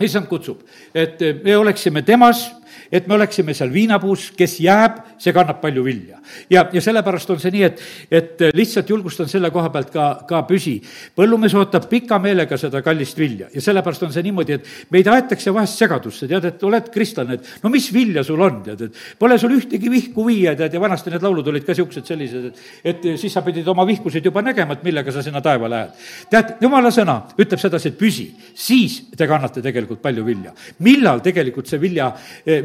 issand kutsub, et me oleksime temas et me oleksime seal viinapuus, kes jääb, see kannab palju vilja. ja, ja sellepärast on see nii, et, et lihtsalt julgustan selle koha pealt ka, ka püsi. põllumees ootab pika meelega seda kallist vilja ja sellepärast on see niimoodi, et meid aetakse vahest segadusse, tead, et oled kristlane, et no mis vilja sul on, tead, et pole sul ühtegi vihku viia, tead, ja vanasti need laulud olid ka niisugused sellised, et et siis sa pidid oma vihkusid juba nägema, et millega sa sinna taeva lähed. tead, jumala sõna ütleb sedasi, et püsi, siis te kannate tegelikult palju vilja. millal tegelikult see vilja,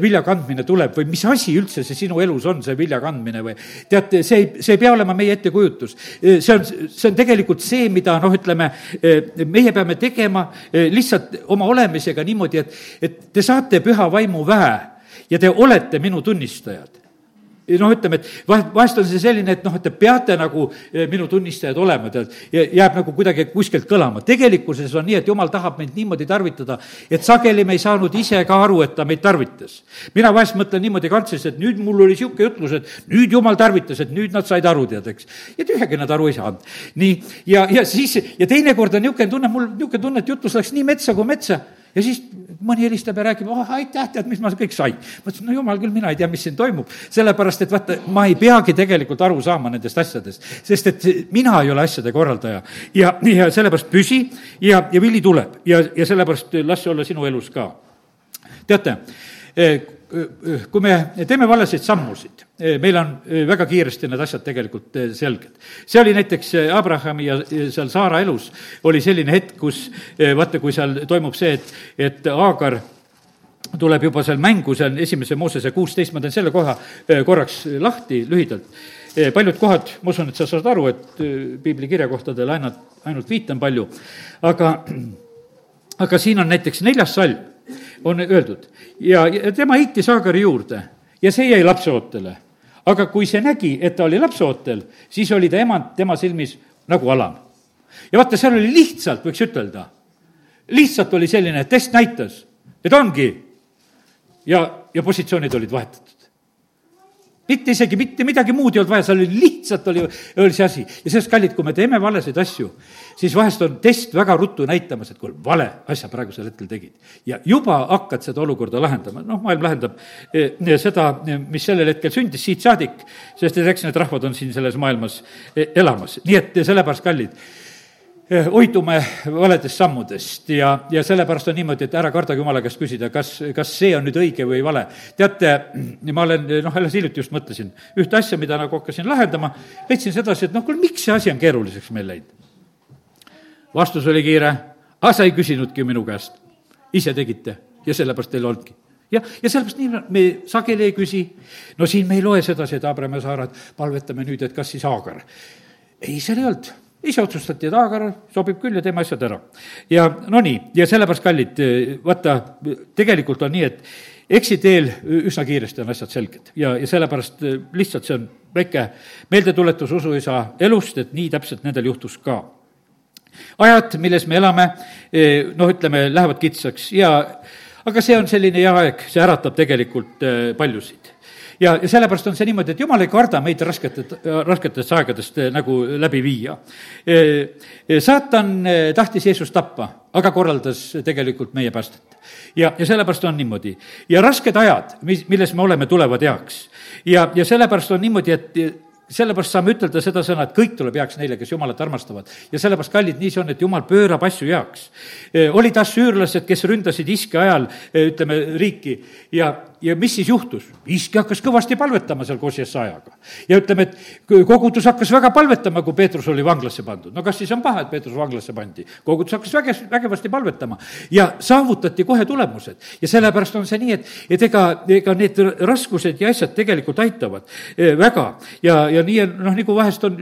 vilja vilja kandmine tuleb või mis asi üldse see sinu elus on, see vilja kandmine või teate, see ei, see ei pea olema meie ettekujutus. see on, see on tegelikult see, mida noh, ütleme, meie peame tegema lihtsalt oma olemisega niimoodi, et, et te saate püha vaimu väe ja te olete minu tunnistajad noh, ütleme, et vahest, vahest on see selline, et noh, et te peate nagu eh, minu tunnistajad olema, tead, jääb nagu kuidagi kuskilt kõlama. tegelikkuses on nii, et jumal tahab meid niimoodi tarvitada, et sageli me ei saanud ise ka aru, et ta meid tarvitas. mina vahest mõtlen niimoodi kantsis, et nüüd mul oli niisugune jutlus, et nüüd jumal tarvitas, et nüüd nad said aru, tead, eks. ja tühjagi nad aru ei saanud. nii, ja, ja siis, ja teinekord on niisugune tunne, mul niisugune tunne, et jutlus läks nii metsa kui metsa ja siis mõni helistab ja räägib, oh aitäh, tead, mis ma kõik sain. ma ütlesin, no jumal küll, mina ei tea, mis siin toimub. sellepärast, et vaata, ma ei peagi tegelikult aru saama nendest asjadest, sest et mina ei ole asjade korraldaja. ja, ja sellepärast püsi ja, ja vili tuleb ja, ja sellepärast las see olla sinu elus ka. teate kui me teeme valesid sammusid, meil on väga kiiresti need asjad tegelikult selged. see oli näiteks Abrahami ja seal Saara elus oli selline hetk, kus vaata, kui seal toimub see, et, et Aagar tuleb juba seal mängu, see on esimese Moosese kuusteist, ma teen selle koha korraks lahti lühidalt. paljud kohad, ma usun, et sa saad aru, et piibli kirjakohtadele ainult, ainult viitan palju, aga, aga siin on näiteks neljas salm on öeldud. ja, ja tema heitis Aagari juurde ja see jäi lapseootele. Aga kui see nägi, et ta oli lapseootel, siis oli ta emand tema silmis nagu alam. ja vaata, seal oli lihtsalt, võiks ütelda, lihtsalt oli selline, test näitas, et ongi. ja, ja positsioonid olid vahetatud mitte isegi mitte midagi muud ei olnud vaja, seal oli lihtsalt oli, oli see asi. ja sellest, kallid, kui me teeme valesid asju, siis vahest on test väga ruttu näitamas, et kuule, vale asja praegusel hetkel tegid. ja juba hakkad seda olukorda lahendama, noh, maailm lahendab eh, seda, mis sellel hetkel sündis, siit saadik, sest et eks need rahvad on siin selles maailmas eh, elamas, nii et sellepärast, kallid Eh, hoidume valedest sammudest ja, ja sellepärast on niimoodi, et ära kardage jumala käest küsida, kas, kas see on nüüd õige või vale. teate, ma olen, noh, alles hiljuti just mõtlesin ühte asja, mida nagu hakkasin lahendama, leidsin sedasi, et noh, kuule, miks see asi on keeruliseks meil läinud? vastus oli kiire, aga sa ei küsinudki minu käest, ise tegite ja sellepärast teil olnudki jah, ja sellepärast nii me sageli ei küsi. no siin me ei loe sedasi, et Abraham ja Saarad, palvetame nüüd, et kas siis Aagar. ei, seal ei olnud ise otsustati, et Aagar sobib küll ja teeme asjad ära. ja no nii, ja sellepärast, kallid, vaata, tegelikult on nii, et eksiteel üsna kiiresti on asjad selged ja, ja sellepärast lihtsalt see on väike meeldetuletus usuisa elust, et nii täpselt nendel juhtus ka. ajad, milles me elame, noh, ütleme, lähevad kitsaks ja aga see on selline hea aeg, see äratab tegelikult paljusid ja, ja sellepärast on see niimoodi, et jumal ei karda meid raskete, rasketest aegadest eh, nagu läbi viia. Eh, eh, saatan tahtis Jeesust tappa, aga korraldas tegelikult meie päästet. ja, ja sellepärast on niimoodi. ja rasked ajad, mis, milles me oleme, tulevad heaks. ja, ja sellepärast on niimoodi, et sellepärast saame ütelda seda sõna, et kõik tuleb heaks neile, kes Jumalat armastavad. ja sellepärast, kallid, nii see on, et Jumal pöörab asju heaks. olid assüürlased, kes ründasid iske ajal, ütleme, riiki ja, ja mis siis juhtus? iski hakkas kõvasti palvetama seal koos Jesajaga. ja ütleme, et kogudus hakkas väga palvetama, kui Peetrus oli vanglasse pandud. no kas siis on paha, et Peetrus vanglasse pandi? kogudus hakkas väge, vägevasti palvetama ja saavutati kohe tulemused. ja sellepärast on see nii, et, et ega, ega need raskused ja asjad tegelikult aitavad eh, väga. ja, ja nii on, noh, nagu vahest on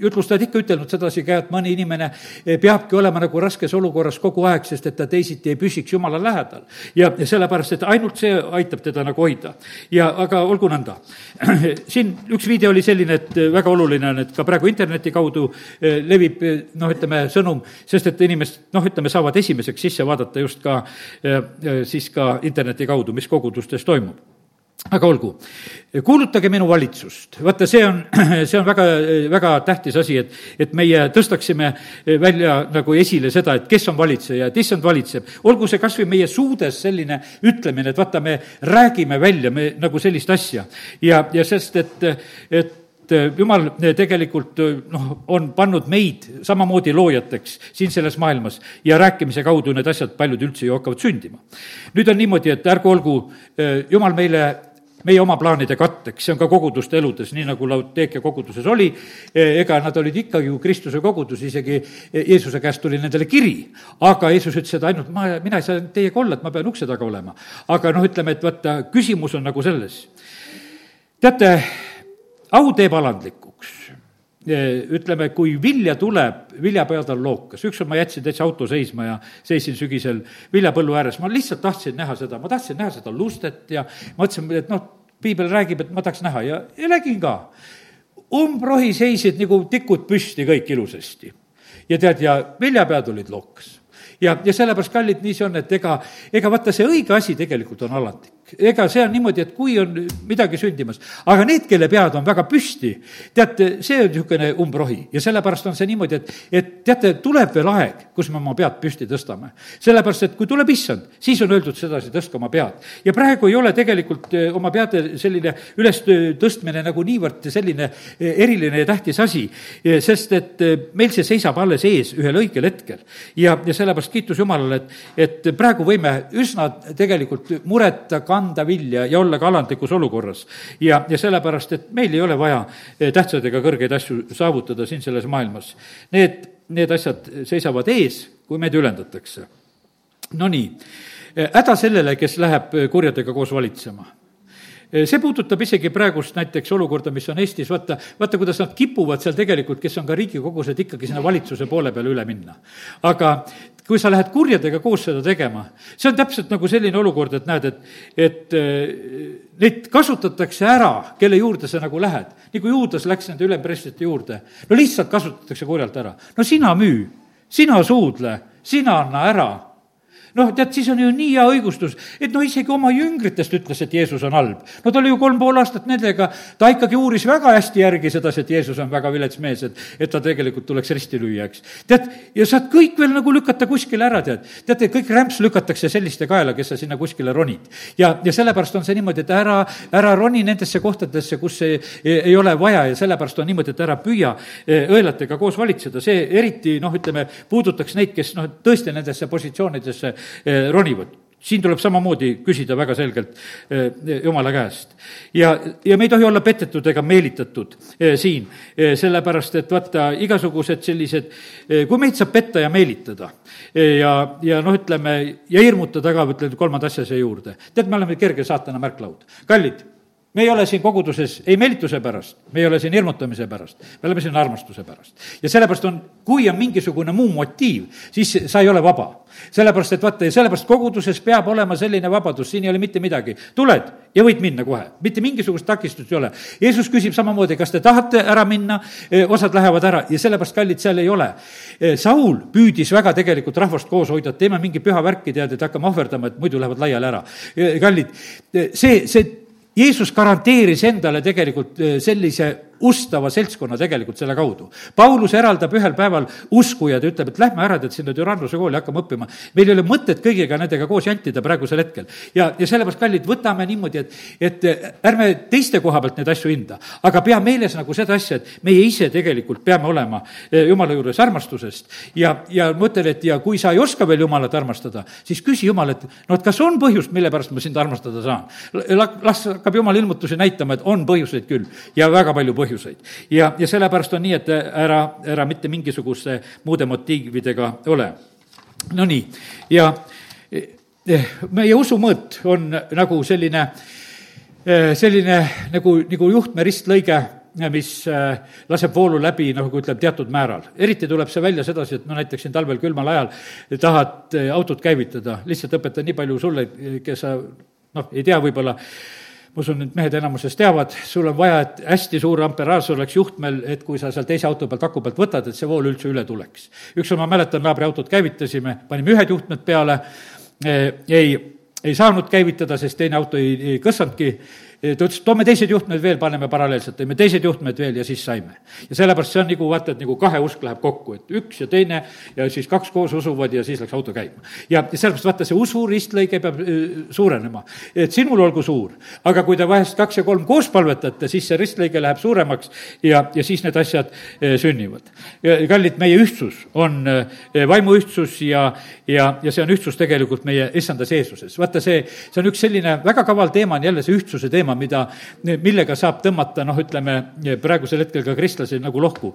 jutlustajad ikka ütelnud sedasi ka, et mõni inimene eh, peabki olema nagu raskes olukorras kogu aeg, sest et ta teisiti ei püsiks Jumala lähedal. ja sellepärast, et ainult see aitab teda nagu hoida. ja aga olgu nõnda. siin üks viide oli selline, et väga oluline on, et ka praegu interneti kaudu eh, levib eh, noh, ütleme, sõnum, sest et inimesed noh, ütleme, saavad esimeseks sisse vaadata just ka eh, siis ka interneti kaudu, mis kogudustes toimub aga olgu, kuulutage minu valitsust, vaata, see on, see on väga, väga tähtis asi, et, et meie tõstaksime välja nagu esile seda, et kes on valitseja, et issand valitseb. olgu see kas või meie suudes selline ütlemine, et vaata, me räägime välja me nagu sellist asja. Ja, ja sest, et, et jumal tegelikult noh, on pannud meid samamoodi loojateks siin selles maailmas ja rääkimise kaudu need asjad paljud üldse ju hakkavad sündima. nüüd on niimoodi, et ärgu olgu jumal meile meie oma plaanide katteks, see on ka koguduste eludes, nii nagu Lauteekia koguduses oli, ega nad olid ikkagi ju Kristuse kogudus, isegi Jeesuse käest tuli nendele kiri. aga Jeesus ütles, et ainult ma, mina ei saa teiega olla, et ma pean ukse taga olema. aga noh, ütleme, et vaata, küsimus on nagu selles. teate, au teeb alandlikuks ütleme, kui vilja tuleb, viljapead on lookas, ükskord ma jätsin täitsa auto seisma ja seisin sügisel viljapõllu ääres, ma lihtsalt tahtsin näha seda, ma tahtsin näha seda lustet ja mõtlesin, et noh, piibel räägib, et ma tahaks näha ja, ja nägin ka. umbrohi seisid nagu tikud püsti kõik ilusasti. ja tead, ja viljapead olid lookas ja, ja sellepärast, kallid, nii see on, et ega, ega vaata, see õige asi tegelikult on alandlik. Ega see on niimoodi, et kui on midagi sündimas, aga need, kelle pead on väga püsti, teate, see on niisugune umbrohi ja sellepärast on see niimoodi, et, et teate, tuleb veel aeg, kus me oma pead püsti tõstame. sellepärast, et kui tuleb issand, siis on öeldud sedasi, tõstke oma pead. ja praegu ei ole tegelikult eh, oma peade selline ülestõstmine nagu niivõrd selline eh, eriline ja tähtis asi, eh, sest et meil see seisab alles ees ühel õigel hetkel. ja, ja sellepärast kiitus Jumalale, et, et praegu võime üsna tegelikult mureta, kanda vilja ja olla ka alandlikus olukorras. ja, ja sellepärast, et meil ei ole vaja eh, tähtsaid ega kõrgeid asju saavutada siin selles maailmas. Need, need asjad seisavad ees, kui meid ülendatakse. Nonii, eh, häda sellele, kes läheb kurjadega koos valitsema see puudutab isegi praegust näiteks olukorda, mis on Eestis, vaata, vaata, kuidas nad kipuvad seal tegelikult, kes on ka riigikogused, ikkagi sinna valitsuse poole peale üle minna. aga kui sa lähed kurjadega koos seda tegema, see on täpselt nagu selline olukord, et näed, et, et neid kasutatakse ära, kelle juurde sa nagu lähed. nii kui Juudas läks nende ülempreestrite juurde, no lihtsalt kasutatakse kurjalt ära. no sina müü, sina suudle, sina anna ära noh, tead, siis on ju nii hea õigustus, et no isegi oma jüngritest ütles, et Jeesus on halb. no ta oli ju kolm pool aastat nendega, ta ikkagi uuris väga hästi järgi sedasi, et Jeesus on väga vilets mees, et, et ta tegelikult tuleks risti lüüa, eks. tead, ja saad kõik veel nagu lükata kuskile ära, tead. teate, kõik rämps lükatakse selliste kaela, kes sa sinna kuskile ronid. ja, ja sellepärast on see niimoodi, et ära, ära roni nendesse kohtadesse, kus ei, ei ole vaja ja sellepärast on niimoodi, et ära püüa eh, õelatega koos valitseda, see eriti noh, ütleme, puudutaks neid, kes noh, tõesti nendesse positsioonidesse ronivad siin tuleb samamoodi küsida väga selgelt eh, Jumala käest. ja, ja me ei tohi olla petetud ega meelitatud eh, siin, sellepärast et vaata, igasugused sellised, kui meid saab petta ja meelitada ja, ja noh, ütleme, ja hirmutada ka, ütlen kolmanda asja siia juurde. tead, me oleme kerge saatana märklaud. kallid me ei ole siin koguduses ei meelituse pärast, me ei ole siin hirmutamise pärast, me oleme siin armastuse pärast. ja sellepärast on, kui on mingisugune muu motiiv, siis sa ei ole vaba. sellepärast, et vaata, ja sellepärast koguduses peab olema selline vabadus, siin ei ole mitte midagi. tuled ja võid minna kohe, mitte mingisugust takistust ei ole. Jeesus küsib samamoodi, kas te tahate ära minna, e, osad lähevad ära ja sellepärast, kallid, seal ei ole. E, Saul püüdis väga tegelikult rahvast koos hoida, et teeme mingi püha värki, tead, et hakkame ohverdama, et muidu lähevad laiali ära. E, kallid, see, see Jeesus garanteeris endale tegelikult sellise ustava seltskonna tegelikult selle kaudu. Paulus eraldab ühel päeval uskujad ja ütleb, et lähme ära, tead, sinna Türannuse kooli hakkame õppima. meil ei ole mõtet kõigiga nendega koos jantida praegusel hetkel. ja, ja sellepärast, kallid, võtame niimoodi, et, et ärme teiste koha pealt neid asju hinda, aga pea meeles nagu seda asja, et meie ise tegelikult peame olema eh, Jumala juures armastusest. ja, ja ma ütlen, et ja kui sa ei oska veel Jumalat armastada, siis küsi Jumal, et no et kas on põhjust, mille pärast ma sind armastada saan. las hakkab Jumal ilmutusi näitama, et on põhjuseid küll ja väga palju põhjuseid põhjuseid. ja, ja sellepärast on nii, et ära, ära mitte mingisuguste muude motiividega ole. Nonii, ja eh, meie usumõõt on nagu selline, eh, selline nagu, nagu juhtme ristlõige mis eh, laseb voolu läbi, nagu ütleb, teatud määral. eriti tuleb see välja sedasi, et no näiteks siin talvel külmal ajal tahad autot käivitada, lihtsalt õpetan nii palju sulle, kes sa noh, ei tea võib-olla, ma usun, et mehed enamuses teavad, sul on vaja, et hästi suur amperaaž oleks juhtmel, et kui sa seal teise auto pealt, aku pealt võtad, et see vool üldse üle tuleks. ükskord ma mäletan, naabri autot käivitasime, panime ühed juhtmed peale, ei, ei saanud käivitada, sest teine auto ei, ei kõssanudki ta ütles, toome teised juhtmed veel, paneme paralleelselt, tõime teised juhtmed veel ja siis saime. ja sellepärast see on nagu vaata, et nagu kahe usk läheb kokku, et üks ja teine ja siis kaks koos usuvad ja siis läks auto käima. ja, sellepärast vaata, see usu ristlõige peab suurenema, et sinul olgu suur. aga kui te vahest kaks ja kolm koos palvetate, siis see ristlõige läheb suuremaks ja, ja siis need asjad sünnivad. kallid, meie ühtsus on vaimuühtsus ja, ja, ja see on ühtsus tegelikult meie issandas Jeesuses. vaata, see, see on üks selline väga kaval teema, on jälle see ühtsuse teema, teema, mida, millega saab tõmmata noh, ütleme praegusel hetkel ka kristlasi nagu lohku.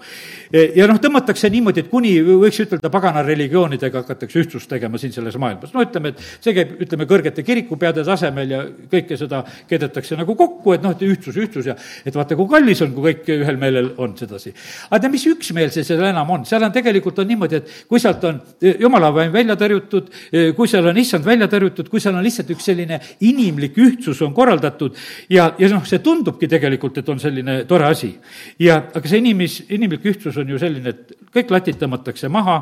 ja noh, tõmmatakse niimoodi, et kuni võiks ütelda pagana religioonidega hakatakse ühtsust tegema siin selles maailmas. no ütleme, et see käib, ütleme, kõrgete kirikupeade tasemel ja kõike seda keedetakse nagu kokku, et noh, et ühtsus, ühtsus ja et vaata, kui kallis on, kui kõik ühel meelel on sedasi. aga tead, mis üksmeel see seal enam on, seal on tegelikult on niimoodi, et kui sealt on jumala vaim välja tõrjutud, kui seal on issand välja tõrjutud, kui seal on lihtsalt üks selline inimlik ühtsus on korraldatud, ja, ja noh, see tundubki tegelikult, et on selline tore asi. ja, aga see inimis, inimlik ühtsus on ju selline, et kõik latid tõmmatakse maha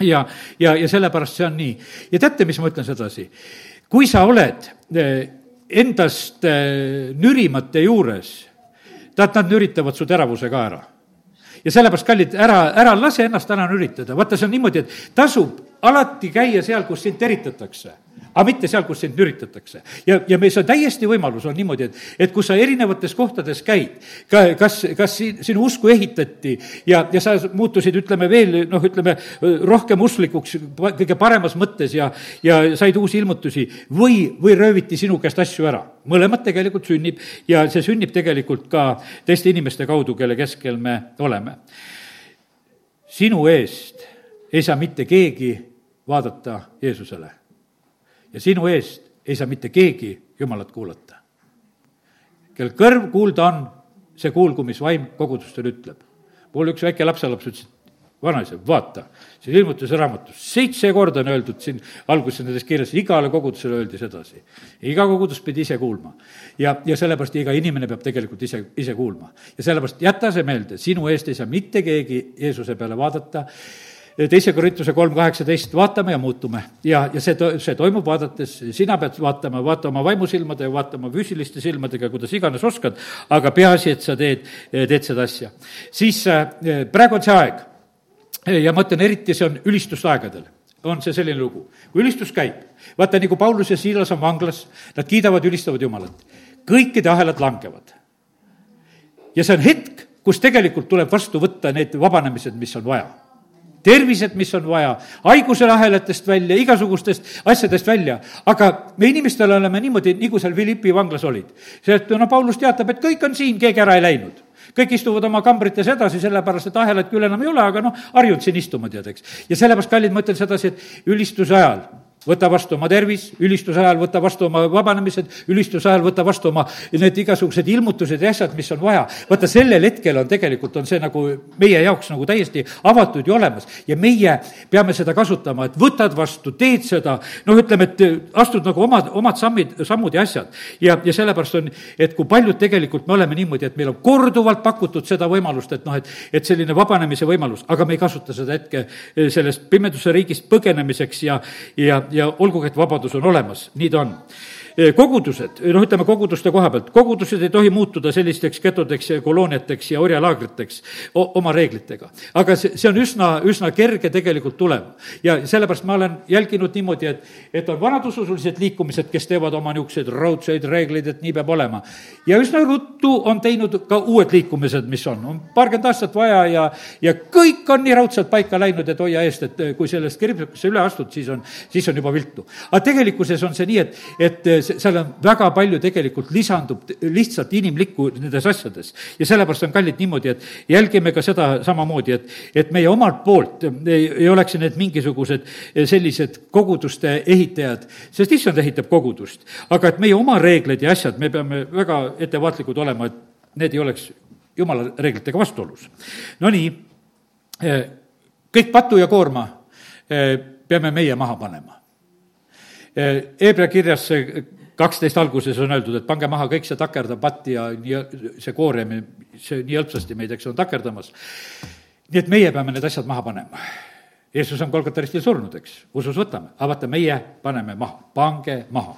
ja, ja, ja sellepärast see on nii. ja teate, mis ma ütlen sedasi? kui sa oled eh, endast eh, nürimate juures, tead, nad nüritavad su teravuse ka ära ja sellepärast, kallid, ära, ära lase ennast ära nüritada, vaata, see on niimoodi, et tasub alati käia seal, kus sind teritatakse aga mitte seal, kus sind nüritatakse. ja, ja meil see täiesti võimalus, on niimoodi, et, et kui sa erinevates kohtades käid, ka, kas, kas sinu usku ehitati ja, ja sa muutusid, ütleme veel, noh, ütleme rohkem usklikuks kõige paremas mõttes ja, ja said uusi ilmutusi või, või rööviti sinu käest asju ära. mõlemat tegelikult sünnib ja see sünnib tegelikult ka teiste inimeste kaudu, kelle keskel me oleme. sinu eest ei saa mitte keegi vaadata Jeesusele ja sinu eest ei saa mitte keegi Jumalat kuulata. kel kõrv kuulda on, see kuulgu, mis vaim kogudustel ütleb. mul üks väike lapselaps ütles, et vanaisa, vaata, siin ilmutuse raamatus seitse korda on öeldud siin alguses nendes kirjas, igale kogudusele öeldi sedasi. iga kogudus pidi ise kuulma. ja, ja sellepärast iga inimene peab tegelikult ise, ise kuulma. ja sellepärast jäta see meelde, sinu eest ei saa mitte keegi Jeesuse peale vaadata teise Korintuse kolm kaheksateist, vaatame ja muutume. ja, ja see, see toimub vaadates, sina pead vaatama, vaata oma vaimusilmade ja vaatama füüsiliste silmadega, kuidas iganes oskad, aga peaasi, et sa teed, teed seda asja. siis äh, praegu on see aeg ja ma ütlen, eriti see on ülistusaegadel on see selline lugu. kui ülistus käib, vaata, nagu Paulus ja Siilas on vanglas, nad kiidavad, ülistavad Jumalat. kõikide ahelad langevad. ja see on hetk, kus tegelikult tuleb vastu võtta need vabanemised, mis on vaja tervised, mis on vaja, haiguse ahelatest välja, igasugustest asjadest välja. aga me inimestel oleme niimoodi, nagu seal Philippi vanglas olid. see, et no Paulus teatab, et kõik on siin, keegi ära ei läinud kõik istuvad oma kambrites edasi, sellepärast et ahelat küll enam ei ole, aga noh, harjunud siin istuma, tead, eks. ja sellepärast, kallid, ma ütlen sedasi, et ülistuse ajal võta vastu oma tervis, ülistuse ajal võta vastu oma vabanemised, ülistuse ajal võta vastu oma need igasugused ilmutused ja asjad, mis on vaja. vaata, sellel hetkel on tegelikult, on see nagu meie jaoks nagu täiesti avatud ja olemas. ja meie peame seda kasutama, et võtad vastu, teed seda, noh, ütleme, et astud nagu omad, omad sammid, sammud ja asjad. ja, ja sellepärast on, et kui paljud tegelikult me oleme niimoodi, et meil on korduvalt pakutud seda võimalust, et noh, et, et selline vabanemise võimalus, aga me ei kasuta seda hetke sellest pimeduse riigist põgenemiseks ja, ja ja olgugi, et vabadus on olemas, nii ta on kogudused, noh, ütleme koguduste koha pealt, kogudused ei tohi muutuda sellisteks getodeks ja kolooniateks ja orjalaagriteks oma reeglitega. aga see, see on üsna, üsna kerge tegelikult tulema. ja sellepärast ma olen jälginud niimoodi, et, et on vanad usulised liikumised, kes teevad oma niisuguseid raudseid reegleid, et nii peab olema. ja üsna ruttu on teinud ka uued liikumised, mis on, on paarkümmend aastat vaja ja, ja kõik on nii raudselt paika läinud, et hoia eest, et kui sellest kirjutatakse üle astud, siis on, siis on juba viltu. aga tegelikkuses on see nii, et, et seal on väga palju tegelikult lisandub lihtsalt inimlikku nendes asjades. ja sellepärast on kallid niimoodi, et jälgime ka seda samamoodi, et, et meie omalt poolt ei, ei oleks need mingisugused sellised koguduste ehitajad, sest issand ehitab kogudust. aga et meie oma reegleid ja asjad, me peame väga ettevaatlikud olema, et need ei oleks jumala reeglitega vastuolus. Nonii, kõik patu ja koorma peame meie maha panema Hebra kirjas kaksteist alguses on öeldud, et pange maha kõik see takerdav patt ja nii, see koorem, see nii hõlpsasti meid, eks, on takerdamas. nii et meie peame need asjad maha panema. Jeesus on Kolgata ristil surnud, eks, usus võtame, aga vaata, meie paneme maha, pange maha.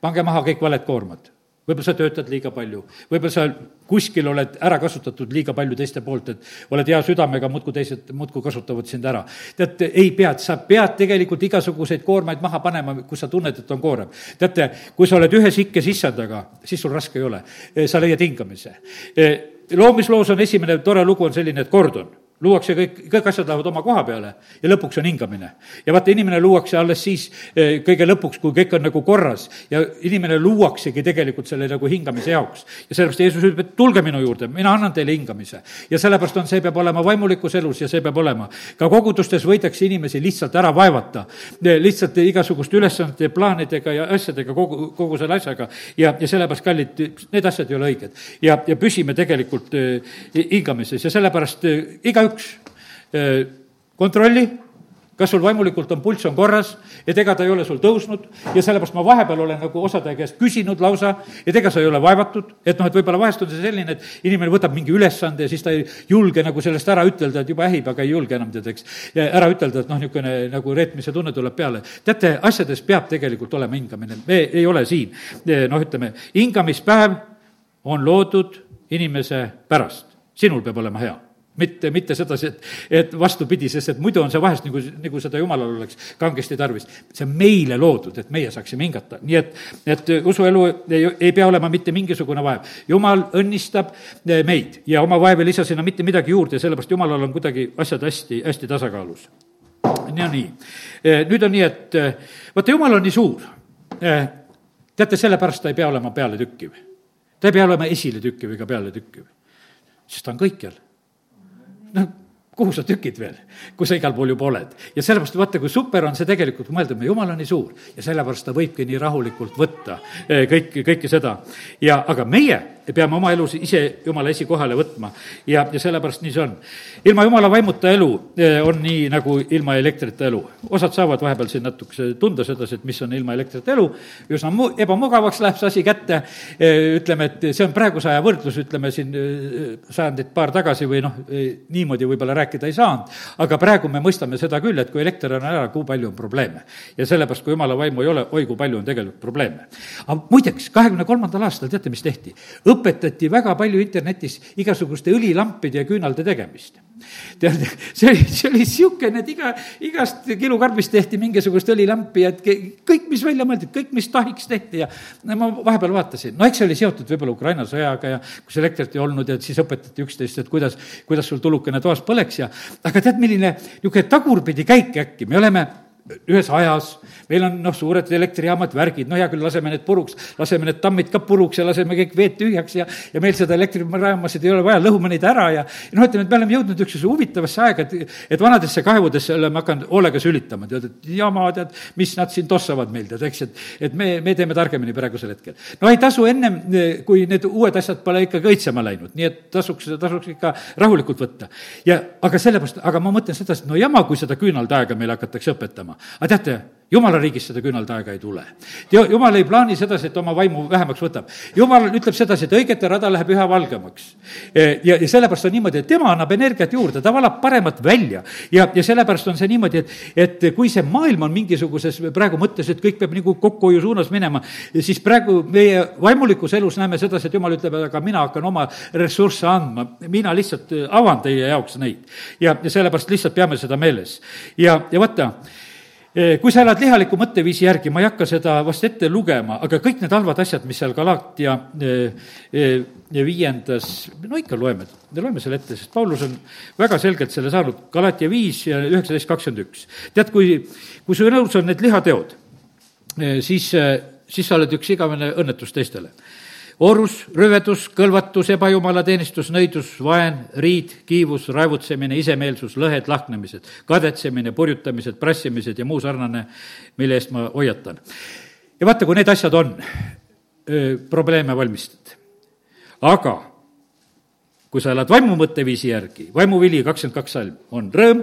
pange maha kõik valed koormad võib-olla sa töötad liiga palju, võib-olla sa kuskil oled ära kasutatud liiga palju teiste poolt, et oled hea südamega, muudkui teised muudkui kasutavad sind ära. teate, ei pea, sa pead tegelikult igasuguseid koormaid maha panema, kus sa tunned, et on koorem. teate, kui sa oled ühes ikkes issandaga, siis sul raske ei ole. sa leiad hingamise. loomisloos on esimene tore lugu on selline, et kord on luuakse kõik, kõik asjad lähevad oma koha peale ja lõpuks on hingamine. ja vaata, inimene luuakse alles siis eh, kõige lõpuks, kui kõik on nagu korras ja inimene luuaksegi tegelikult selle nagu hingamise jaoks. ja sellepärast Jeesus ütleb, et tulge minu juurde, mina annan teile hingamise. ja sellepärast on, see peab olema vaimulikus elus ja see peab olema. ka kogudustes võidakse inimesi lihtsalt ära vaevata, eh, lihtsalt igasuguste ülesannete, plaanidega ja asjadega, kogu, kogu selle asjaga. ja, ja sellepärast, kallid, need asjad ei ole õiged. ja, ja püsime tegelikult eh, hingamises ja sellepärast igaüks igaüks eh, kontrolli, kas sul vaimulikult on pulss on korras, et ega ta ei ole sul tõusnud ja sellepärast ma vahepeal olen nagu osade käest küsinud lausa, et ega sa ei ole vaevatud, et noh, et võib-olla vahest on see selline, et inimene võtab mingi ülesande ja siis ta ei julge nagu sellest ära ütelda, et juba ähib, aga ei julge enam tead, eks. ära ütelda, et noh, niisugune nagu reetmise tunne tuleb peale. teate, asjades peab tegelikult olema hingamine, me ei ole siin, noh, ütleme, hingamispäev on loodud inimese pärast, sinul peab olema hea mitte, mitte sedasi, et, et vastupidi, sest et muidu on see vahest nagu, nagu seda jumalal oleks kangesti tarvis. see on meile loodud, et meie saaksime hingata, nii et, et usuelu ei, ei pea olema mitte mingisugune vaev. jumal õnnistab eh, meid ja oma vaev ei lisa sinna mitte midagi juurde sellepärast jumalal on kuidagi asjad hästi, hästi tasakaalus. on nii. Eh, nüüd on nii, et eh, vaata, jumal on nii suur. teate, sellepärast ta ei pea olema pealetükkiv. ta ei pea olema esiletükkiv ega pealetükkiv, sest ta on kõikjal noh, kuhu sa tükid veel, kui sa igal pool juba oled. ja sellepärast vaata, kui super on see tegelikult mõelda, me jumal on nii suur ja sellepärast ta võibki nii rahulikult võtta eh, kõiki, kõike seda. ja aga meie peame oma elus ise jumala esikohale võtma ja, ja sellepärast nii see on. ilma jumala vaimuta elu eh, on nii nagu ilma elektrita elu. osad saavad vahepeal siin natukese tunda sedasi, et mis on ilma elektrita elu, üsna mu-, ebamugavaks läheb see asi kätte, eh, ütleme, et see on praeguse aja võrdlus, ütleme siin eh, sajandit paar tagasi või noh, niimoodi võib-olla rääkida ei saanud, aga praegu me mõistame seda küll, et kui elekter on ära, kui palju on probleeme. ja sellepärast, kui jumala vaimu ei ole, oi kui palju on tegelikult probleeme. aga muideks, kahekümne kolmandal aastal teate, mis tehti? Õpetati väga palju internetis igasuguste õlilampide ja küünalde tegemist. Tead, see oli, see oli niisugune, et iga, igast kilukarbist tehti mingisugust õlilampi, et kõik, mis välja mõeldud, kõik, mis tahiks tehti ja no ma vahepeal vaatasin, no eks see oli seotud võib-olla Ukraina sõjaga ja kus elektrit ei olnud ja siis õpetati üksteist, et kuidas, kuidas sul tulukene toas põleks ja aga tead, milline niisugune tagurpidi käik äkki, me oleme ühes ajas, meil on noh, suured elektrijaamad, värgid, no hea küll, laseme need puruks, laseme need tammid ka puruks ja laseme kõik veed tühjaks ja, ja meil seda elektrijaamasid ei ole vaja, lõhume neid ära ja, ja noh, ütleme, et me oleme jõudnud niisugusesse huvitavasse aega, et, et vanadesse kaevudesse oleme hakanud hoolega sülitama, tead, et jama, tead, mis nad siin tossavad meil, tead, eks, et, et me, me teeme targemini praegusel hetkel. no ei tasu ennem, kui need uued asjad pole ikkagi õitsema läinud, nii et tasuks, tasuks ikka rahulikult võtta. ja aga sellepärast, aga ma mõtlen sedasi, et no jama, kui seda küünaldaega meile hakatakse õpetama aga teate, jumala riigis seda küünaldaega ei tule. jumal ei plaani sedasi, et oma vaimu vähemaks võtab. jumal ütleb sedasi, et õigete rada läheb üha valgemaks. E, ja, ja sellepärast on niimoodi, et tema annab energiat juurde, ta valab paremat välja. ja, ja sellepärast on see niimoodi, et, et kui see maailm on mingisuguses praegu mõttes, et kõik peab nagu kokkuhoiu suunas minema, siis praegu meie vaimulikus elus näeme sedasi, et jumal ütleb, aga mina hakkan oma ressursse andma, mina lihtsalt avan teie jaoks neid. ja, ja sellepärast lihtsalt peame seda meeles. ja, ja vaata, kui sa elad lihaliku mõtteviisi järgi, ma ei hakka seda vast ette lugema, aga kõik need halvad asjad, mis seal Galatia viiendas, no ikka loeme, loeme selle ette, sest Paulus on väga selgelt selle saanud, Galatia viis ja üheksateist kakskümmend üks. tead, kui, kui su nõus on need lihateod, siis, siis sa oled üks igavene õnnetus teistele orus, rüvedus, kõlvatus, ebajumalateenistus, nõidus, vaen, riid, kiivus, raevutsemine, isemeelsus, lõhed, lahknemised, kadetsemine, purjutamised, prassimised ja muu sarnane, mille eest ma hoiatan. ja vaata, kui need asjad on, probleeme valmistad. aga kui sa elad vaimu mõtteviisi järgi, vaimuvili kakskümmend kaks salm, on rõõm,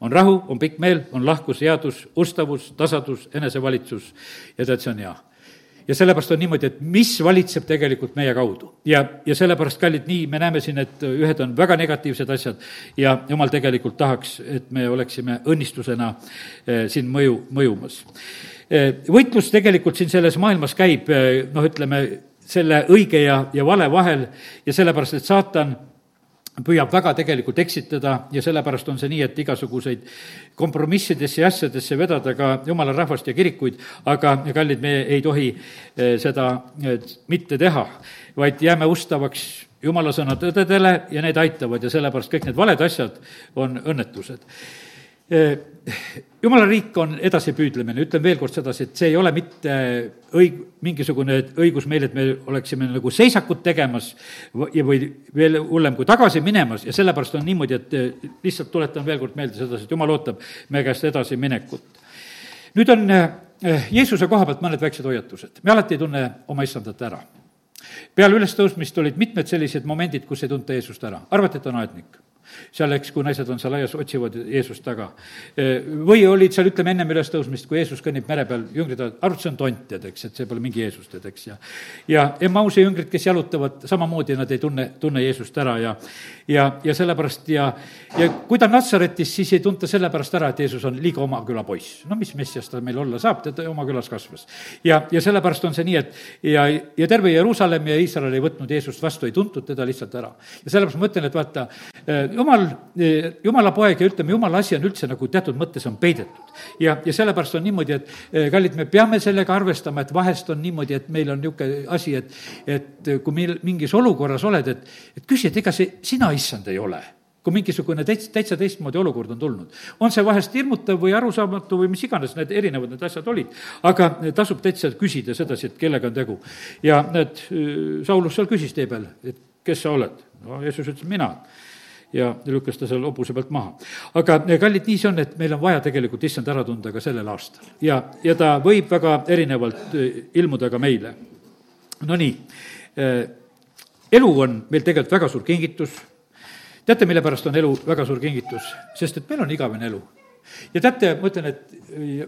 on rahu, on pikk meel, on lahkus, headus, ustavus, tasadus, enesevalitsus ja tead, see on hea ja sellepärast on niimoodi, et mis valitseb tegelikult meie kaudu. ja, ja sellepärast, kallid, nii me näeme siin, et ühed on väga negatiivsed asjad ja jumal tegelikult tahaks, et me oleksime õnnistusena eh, siin mõju, mõjumas. Eh, võitlus tegelikult siin selles maailmas käib, eh, noh, ütleme, selle õige ja, ja vale vahel ja sellepärast, et saatan püüab väga tegelikult eksitada ja sellepärast on see nii, et igasuguseid kompromissidesse ja asjadesse vedada ka jumala rahvast ja kirikuid, aga kallid, me ei tohi eh, seda eh, mitte teha, vaid jääme ustavaks jumala sõna tõdedele ja need aitavad ja sellepärast kõik need valed asjad on õnnetused jumala riik on edasipüüdlemine, ütlen veel kord sedasi, et see ei ole mitte õig-, mingisugune õigus meil, et me oleksime nagu seisakut tegemas ja või veel hullem kui tagasi minemas. Ja sellepärast on niimoodi, et lihtsalt tuletan veel kord meelde sedasi, et jumal ootab meie käest edasiminekut. nüüd on Jeesuse koha pealt mõned väiksed hoiatused, me alati ei tunne oma issandat ära. peale ülestõusmist olid mitmed sellised momendid, kus ei tunta Jeesust ära, arvati, et on aednik seal, eks, kui naised on seal aias, otsivad Jeesust taga. või olid seal, ütleme, ennem ülestõusmist, kui Jeesus kõnnib mere peal, jüngrid arvasid, see on tont, tead, eks, et see pole mingi Jeesus, tead, eks, ja ja Emmausi jüngrid, kes jalutavad, samamoodi nad ei tunne, tunne Jeesust ära ja ja, ja sellepärast ja, ja kui ta on Natsaretis, siis ei tunta sellepärast ära, et Jeesus on liiga oma küla poiss. no mis messias ta meil olla saab, ta oma külas kasvas. ja, ja sellepärast on see nii, et ja, ja terve Jeruusalemm ja Iisrael ei võtnud Jeesust vastu, ei tuntud teda lihtsalt ära. ja sellepärast ma ütlen, et vaata, jumal, jumala poeg ja ütleme, jumala asi on üldse nagu teatud mõttes on peidetud. ja, ja sellepärast on niimoodi, et eh, kallid, me peame sellega arvestama, et vahest on niimoodi, et meil on niisugune asi, et, et kui meil mingis olukorras oled, et, et küsi, et ega see sina, issand, ei ole kui mingisugune täitsa, täitsa teistmoodi olukord on tulnud. on see vahest hirmutav või arusaamatu või mis iganes need erinevad need asjad olid, aga tasub täitsa küsida sedasi, et kellega on tegu. ja näed, Saulus seal küsis tee peal, et kes sa oled? no Jeesus ütles, mina ja lükkas ta seal hobuse pealt maha. aga kallid, nii see on, et meil on vaja tegelikult issand ära tunda ka sellel aastal ja, ja ta võib väga erinevalt äh, ilmuda ka meile. Nonii, äh, elu on meil tegelikult väga suur kingitus. teate, mille pärast on elu väga suur kingitus? sest et meil on igavene elu ja teate, ma ütlen, et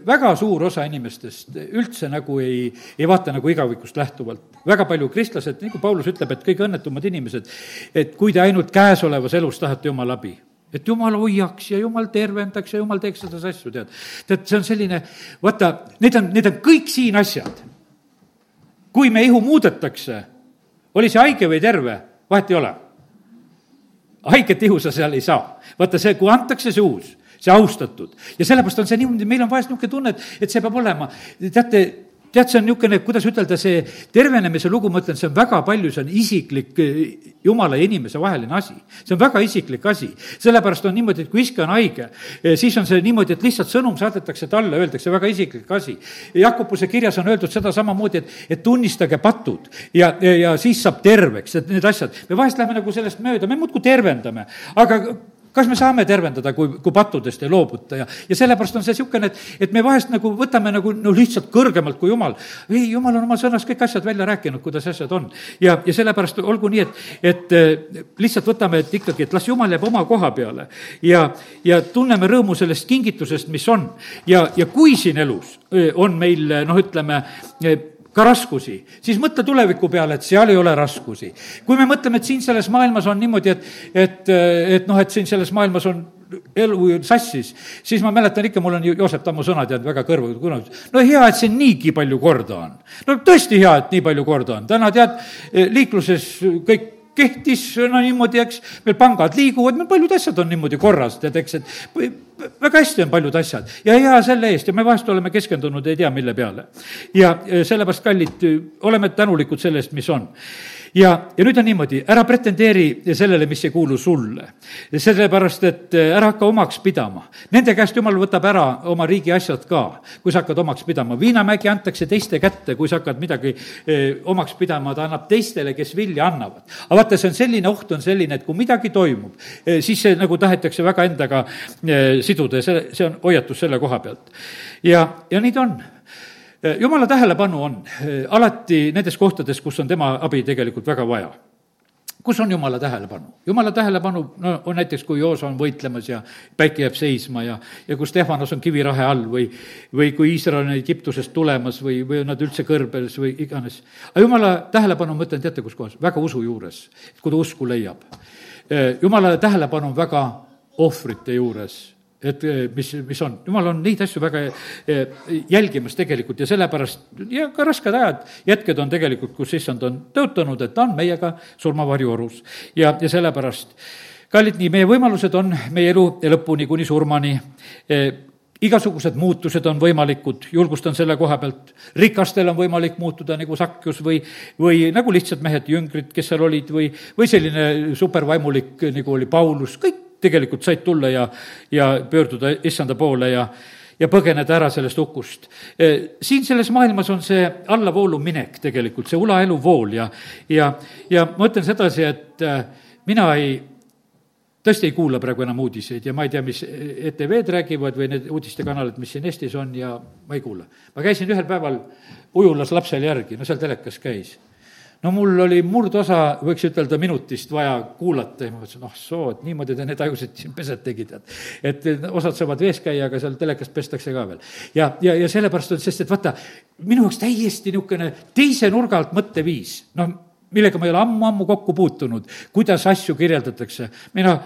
väga suur osa inimestest üldse nagu ei, ei vaata nagu igavikust lähtuvalt. väga palju kristlased, nagu Paulus ütleb, et kõige õnnetumad inimesed, et kui te ainult käesolevas elus tahate Jumala abi, et jumal hoiaks ja jumal tervendaks ja jumal teeks selles asju, tead. tead, see on selline, vaata, need on, need on kõik siin asjad. kui me ihu muudetakse, oli see haige või terve, vahet ei ole. haiget ihu sa seal ei saa. vaata see, kui antakse see uus see austatud. ja sellepärast on see niimoodi, meil on vahest niisugune tunne, et, et see peab olema, teate, tead, see on niisugune, kuidas ütelda, see tervenemise lugu, ma ütlen, see on väga palju, see on isiklik eh, jumala ja inimese vaheline asi. see on väga isiklik asi. sellepärast on niimoodi, et kui iske on haige, eh, siis on see niimoodi, et lihtsalt sõnum saadetakse talle, öeldakse väga isiklik asi. Jakobuse kirjas on öeldud seda samamoodi, et, et tunnistage patud ja, ja siis saab terveks, et need asjad. me vahest läheme nagu sellest mööda, me muudkui tervendame, aga kas me saame tervendada, kui, kui pattudest ei loobuta ja, ja sellepärast on see niisugune, et, et me vahest nagu võtame nagu no lihtsalt kõrgemalt kui jumal. ei, jumal on oma sõnas kõik asjad välja rääkinud, kuidas asjad on. ja, ja sellepärast olgu nii, et, et eh, lihtsalt võtame, et ikkagi, et las jumal jääb oma koha peale ja, ja tunneme rõõmu sellest kingitusest, mis on. ja, ja kui siin elus eh, on meil noh, ütleme, eh, ka raskusi, siis mõtle tuleviku peale, et seal ei ole raskusi. kui me mõtleme, et siin selles maailmas on niimoodi, et, et, et noh, et siin selles maailmas on elu sassis, siis ma mäletan ikka, mul on Joosep Tammu sõnad jäänud väga kõrvu, kunagi, no hea, et siin niigi palju korda on. no tõesti hea, et nii palju korda on, täna tead, liikluses kõik kehtis no niimoodi, eks, meil pangad liiguvad, meil paljud asjad on niimoodi korras, tead, eks, et väga hästi on paljud asjad ja hea selle eest ja me vahest oleme keskendunud ei tea mille peale. ja sellepärast, kallid, oleme tänulikud selle eest, mis on ja, ja nüüd on niimoodi, ära pretendeeri sellele, mis ei kuulu sulle. sellepärast, et äh, ära hakka omaks pidama. Nende käest jumal võtab ära oma riigi asjad ka, kui sa hakkad omaks pidama. viinamägi antakse teiste kätte, kui sa hakkad midagi eh, omaks pidama, ta annab teistele, kes vilja annavad. aga vaata, see on selline oht, on selline, et kui midagi toimub eh,, siis see nagu tahetakse väga endaga eh, siduda ja see, see on hoiatus selle koha pealt. ja, ja nii ta on jumala tähelepanu on äh, alati nendes kohtades, kus on tema abi tegelikult väga vaja kus on jumala tähelepanu? jumala tähelepanu, no on näiteks, kui Joosa on võitlemas ja päike jääb seisma ja, ja kui Stefanos on kivirahe all või, või kui Iisrael on Egiptusest tulemas või, või on nad üldse kõrbes või iganes. aga jumala tähelepanu, ma ütlen, teate, kus kohas? väga usu juures, kui ta usku leiab. Äh, jumala tähelepanu on väga ohvrite juures et eh, mis, mis on, jumal on neid asju väga eh, jälgimas tegelikult ja sellepärast ja ka rasked ajad, hetked on tegelikult, kus issand on tõotanud, et ta on meiega surmavarjuorus. ja, ja sellepärast, kallid, nii, meie võimalused on meie elu lõpuni kuni surmani. E, igasugused muutused on võimalikud, julgustan selle koha pealt, rikastel on võimalik muutuda nagu Sakjus või, või nagu lihtsad mehed, jüngrid, kes seal olid, või, või selline supervaimulik, nagu oli Paulus, kõik tegelikult said tulla ja, ja pöörduda issanda poole ja, ja põgeneda ära sellest hukust. E, siin selles maailmas on see allavoolu minek tegelikult, see ulaelu vool ja, ja, ja ma ütlen sedasi, et e, mina ei, tõesti ei kuula praegu enam uudiseid ja ma ei tea, mis ETV-d räägivad või need uudistekanalid, mis siin Eestis on ja ma ei kuula. ma käisin ühel päeval ujulas lapsele järgi, no seal telekas käis no mul oli murdosa, võiks ütelda, minutist vaja kuulata ja ma mõtlesin, oh soo, et niimoodi te need ajusid siin pesete tead. et osad saavad vees käia, aga seal telekas pestakse ka veel. ja, ja, ja sellepärast on, sest et vaata, minu jaoks täiesti niisugune teise nurga alt mõtteviis, noh, millega ma ei ole ammu-ammu kokku puutunud, kuidas asju kirjeldatakse. mina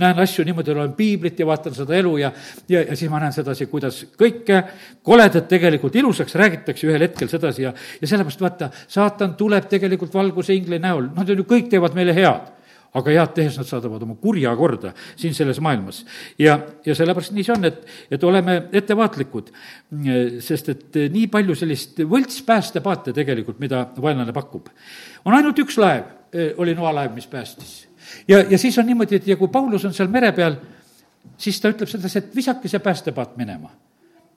näen asju niimoodi, loen piiblit ja vaatan seda elu ja, ja, ja siis ma näen sedasi, kuidas kõike koledat tegelikult ilusaks räägitakse ühel hetkel sedasi ja, ja sellepärast vaata, saatan tuleb tegelikult valguse ingli näol, nad on ju, kõik teevad meile head aga head tehes nad saadavad oma kurja korda siin selles maailmas. ja, ja sellepärast nii see on, et, et oleme ettevaatlikud, sest et nii palju sellist võltspäästepaate tegelikult, mida vaenlane pakub. on ainult üks laev, oli noalaev, mis päästis. Ja, ja siis on niimoodi, et ja kui Paulus on seal mere peal, siis ta ütleb sedasi, et visake see päästepaat minema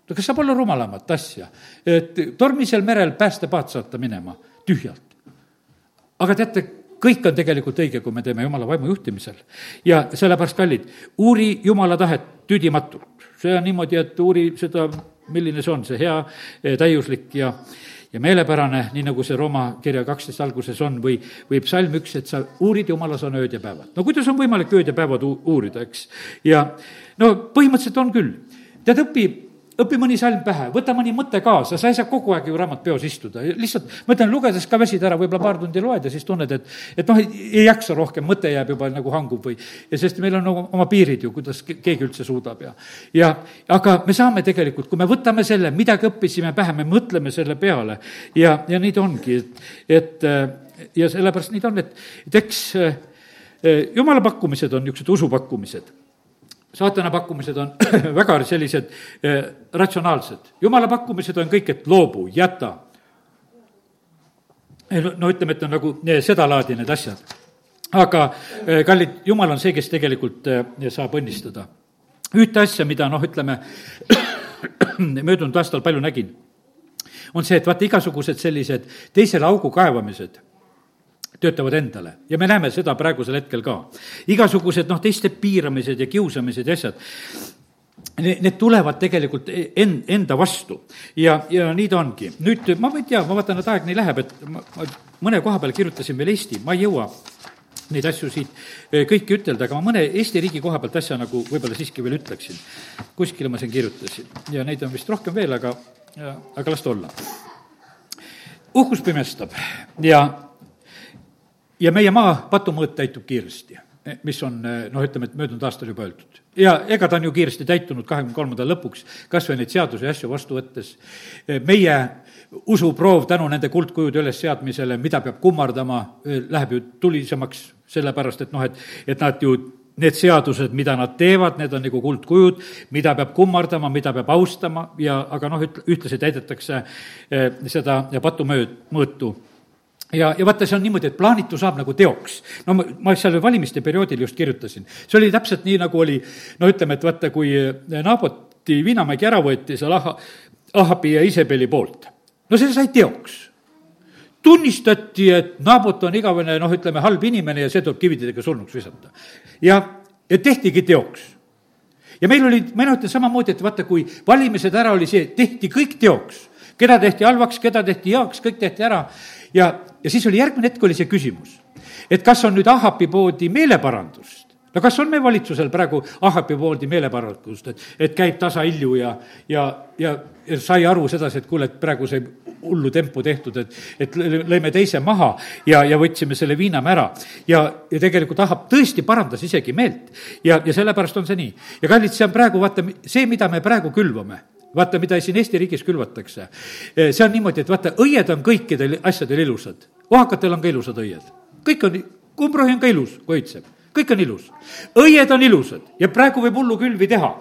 no kas saab olla rumalamat asja, et tormisel merel päästepaat saata minema tühjalt? aga teate, kõik on tegelikult õige, kui me teeme Jumala vaimu juhtimisel. ja sellepärast, kallid, uuri Jumala tahet tüdimatult. see on niimoodi, et uuri seda, milline see on, see hea, täiuslik ja ja meelepärane, nii nagu see Rooma kirja kaksteist alguses on, või, või psalm üks, et sa uurid jumala sõna ööd ja päevad. no kuidas on võimalik ööd ja päevad uurida, eks? ja no põhimõtteliselt on küll. tead, õpi õpi mõni salm pähe, võta mõni mõte kaasa, sa ei saa kogu aeg ju raamat peos istuda, lihtsalt ma ütlen, lugedes ka väsid ära, võib-olla paar tundi loed ja siis tunned, et et noh, ei jaksa rohkem, mõte jääb juba nagu hangub või ja sest meil on nagu oma piirid ju, kuidas keegi üldse suudab ja ja aga me saame tegelikult, kui me võtame selle, midagi õppisime pähe, me mõtleme selle peale ja, ja nii ta ongi, et, et ja sellepärast nii ta on, et, et eks eh, jumala pakkumised on niisugused usupakkumised saatana pakkumised on väga sellised eh, ratsionaalsed. jumala pakkumised on kõik, et loobu, jäta. no ütleme, et on nagu eh, sedalaadi need asjad. aga eh, kallid, jumal on see, kes tegelikult eh, saab õnnistada. ühte asja, mida noh, ütleme möödunud aastal palju nägin, on see, et vaata, igasugused sellised teisele augu kaevamised töötavad endale ja me näeme seda praegusel hetkel ka. igasugused noh, teiste piiramised ja kiusamised ja asjad, need tulevad tegelikult en-, enda vastu ja, ja nii ta ongi. nüüd ma ei tea, ma vaatan, et aeg nii läheb, et ma, ma mõne koha peal kirjutasin veel Eesti, ma ei jõua neid asju siit eh, kõiki ütelda, aga ma mõne Eesti riigi koha pealt asja nagu võib-olla siiski veel ütleksin. kuskile ma siin kirjutasin ja neid on vist rohkem veel, aga, aga las ta olla. uhkus pimestab ja ja meie maa patumõõt täitub kiiresti, mis on noh, ütleme, et möödunud aastal juba öeldud. ja ega ta on ju kiiresti täitunud kahekümne kolmanda lõpuks, kas või neid seadusi ja asju vastu võttes. meie usuproov tänu nende kuldkujude ülesseadmisele, mida peab kummardama, läheb ju tulisemaks, sellepärast et noh, et, et nad ju need seadused, mida nad teevad, need on nagu kuldkujud, mida peab kummardama, mida peab austama ja aga noh, üt-, ühtlasi täidetakse eh, seda patumööd, mõõtu ja, ja vaata, see on niimoodi, et plaanitu saab nagu teoks. no ma, ma seal valimiste perioodil just kirjutasin, see oli täpselt nii, nagu oli no ütleme, et vaata, kui Naaboti viinamägi ära võeti seal Aha, Ahabi ja Isabeli poolt, no see sai teoks tunnistati, et Naabot on igavene noh, ütleme, halb inimene ja see tuleb kividega surnuks visata. ja, ja tehtigi teoks. ja meil oli, ma mäletan samamoodi, et vaata, kui valimised ära oli see, tehti kõik teoks. keda tehti halvaks, keda tehti heaks, kõik tehti ära ja, ja siis oli järgmine hetk, oli see küsimus, et kas on nüüd Ahapi poodi meeleparandust no kas on meie valitsusel praegu Ahapi pooldi meeleparandust, et, et käib tasahilju ja, ja, ja, ja sai aru sedasi, et kuule, et praegu sai hullu tempu tehtud, et, et lõime teise maha ja, ja võtsime selle Viinamäe ära. ja, ja tegelikult Ahab tõesti parandas isegi meelt ja, ja sellepärast on see nii. ja kallid, see on praegu, vaata, see, mida me praegu külvame vaata, mida siin Eesti riigis külvatakse. Eh, see on niimoodi, et vaata, õied on kõikidel asjadel ilusad. ohakatel on ka ilusad õied. kõik on, kumbrohi on ka ilus, kui õitseb. kõik on ilus. õied on ilusad ja praegu võib hullu külvi teha.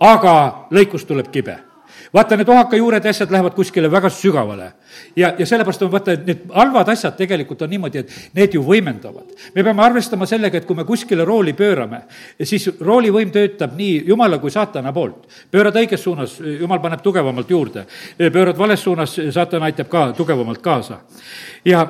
aga lõikus tuleb kibe vaata, need ohakajuured ja asjad lähevad kuskile väga sügavale. ja, ja sellepärast on vaata, et need halvad asjad tegelikult on niimoodi, et need ju võimendavad. me peame arvestama sellega, et kui me kuskile rooli pöörame, siis roolivõim töötab nii jumala kui saatana poolt. pöörad õiges suunas, jumal paneb tugevamalt juurde. pöörad vales suunas, saatan aitab ka tugevamalt kaasa. ja,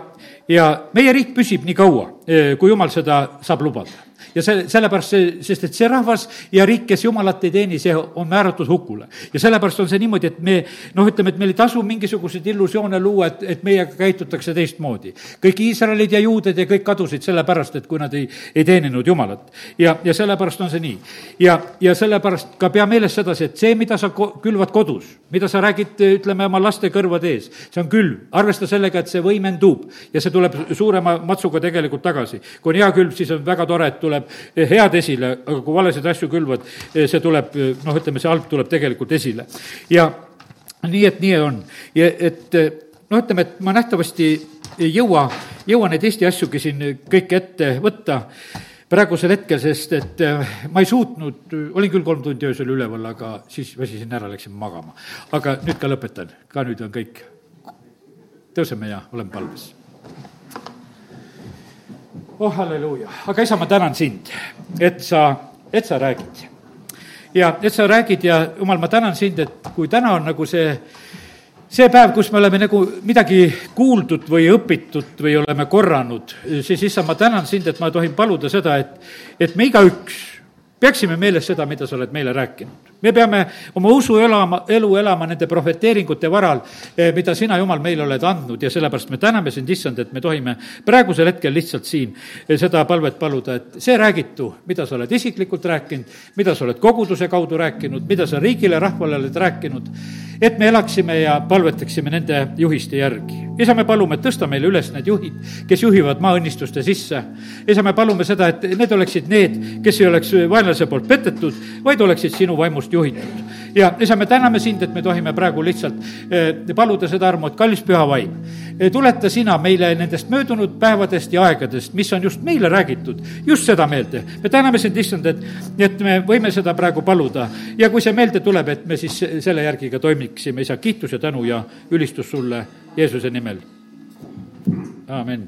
ja meie riik püsib nii kaua, kui jumal seda saab lubada ja see, sellepärast see, sest et see rahvas ja riik, kes jumalat ei teeni, see on määratud hukule. ja sellepärast on see niimoodi, et me noh, ütleme, et meil ei tasu mingisuguseid illusioone luua, et, et meiega käitutakse teistmoodi. kõik Iisraelid ja juuded ja kõik kadusid sellepärast, et kui nad ei, ei teeninud Jumalat. ja, ja sellepärast on see nii. ja, ja sellepärast ka pea meeles sedasi, et see, mida sa ko-, külvad kodus, mida sa räägid, ütleme, oma laste kõrvade ees, see on külv. arvesta sellega, et see võimendub ja see tuleb suurema matsuga tegelikult tagasi. kui on hea külv, siis on väga tore, et tuleb tuleb head esile, aga kui valesid asju külvad, see tuleb, noh, ütleme, see halb tuleb tegelikult esile. ja nii, et nii on. ja et noh, ütleme, et ma nähtavasti ei jõua, jõua neid Eesti asjugi siin kõike ette võtta praegusel hetkel, sest et ma ei suutnud, olin küll kolm tundi öösel üleval, aga siis väsisin ära, läksin magama. aga nüüd ka lõpetan, ka nüüd on kõik. tõuseme ja oleme palves oh halleluuja, aga isa, ma tänan sind, et sa, et sa räägid. ja et sa räägid ja jumal, ma tänan sind, et kui täna on nagu see, see päev, kus me oleme nagu midagi kuuldud või õpitud või oleme korranud, siis isa, ma tänan sind, et ma tohin paluda seda, et, et me igaüks peaksime meeles seda, mida sa oled meile rääkinud. Me peame oma usu elama, elu elama nende prohveteeringute varal, eh, mida sina, Jumal, meile oled andnud ja sellepärast me täname sind, issand, et me tohime praegusel hetkel lihtsalt siin eh, seda palvet paluda, et see räägitu, mida sa oled isiklikult rääkinud, mida sa oled koguduse kaudu rääkinud, mida sa riigile, rahvale oled rääkinud, et me elaksime ja palvetaksime nende juhiste järgi. isa, me palume, et tõsta meile üles need juhid, kes juhivad maaõnnistuste sisse. isa, me palume seda, et need oleksid need, kes ei oleks vaenlase poolt petetud, vaid oleksid sinu vaimust juhitud. ja isa, me täname sind, et me tohime praegu lihtsalt eh, paluda seda armu, et kallis püha vaim, eh, tuleta sina meile nendest möödunud päevadest ja aegadest, mis on just meile räägitud, just seda meelde. me täname sind, issand, et, et me võime seda praegu paluda ja kui see meelde tuleb, et me siis selle järgi ka toimiksime, isa, kiitus ja tänu ja ülistus sulle Jeesuse nimel. amin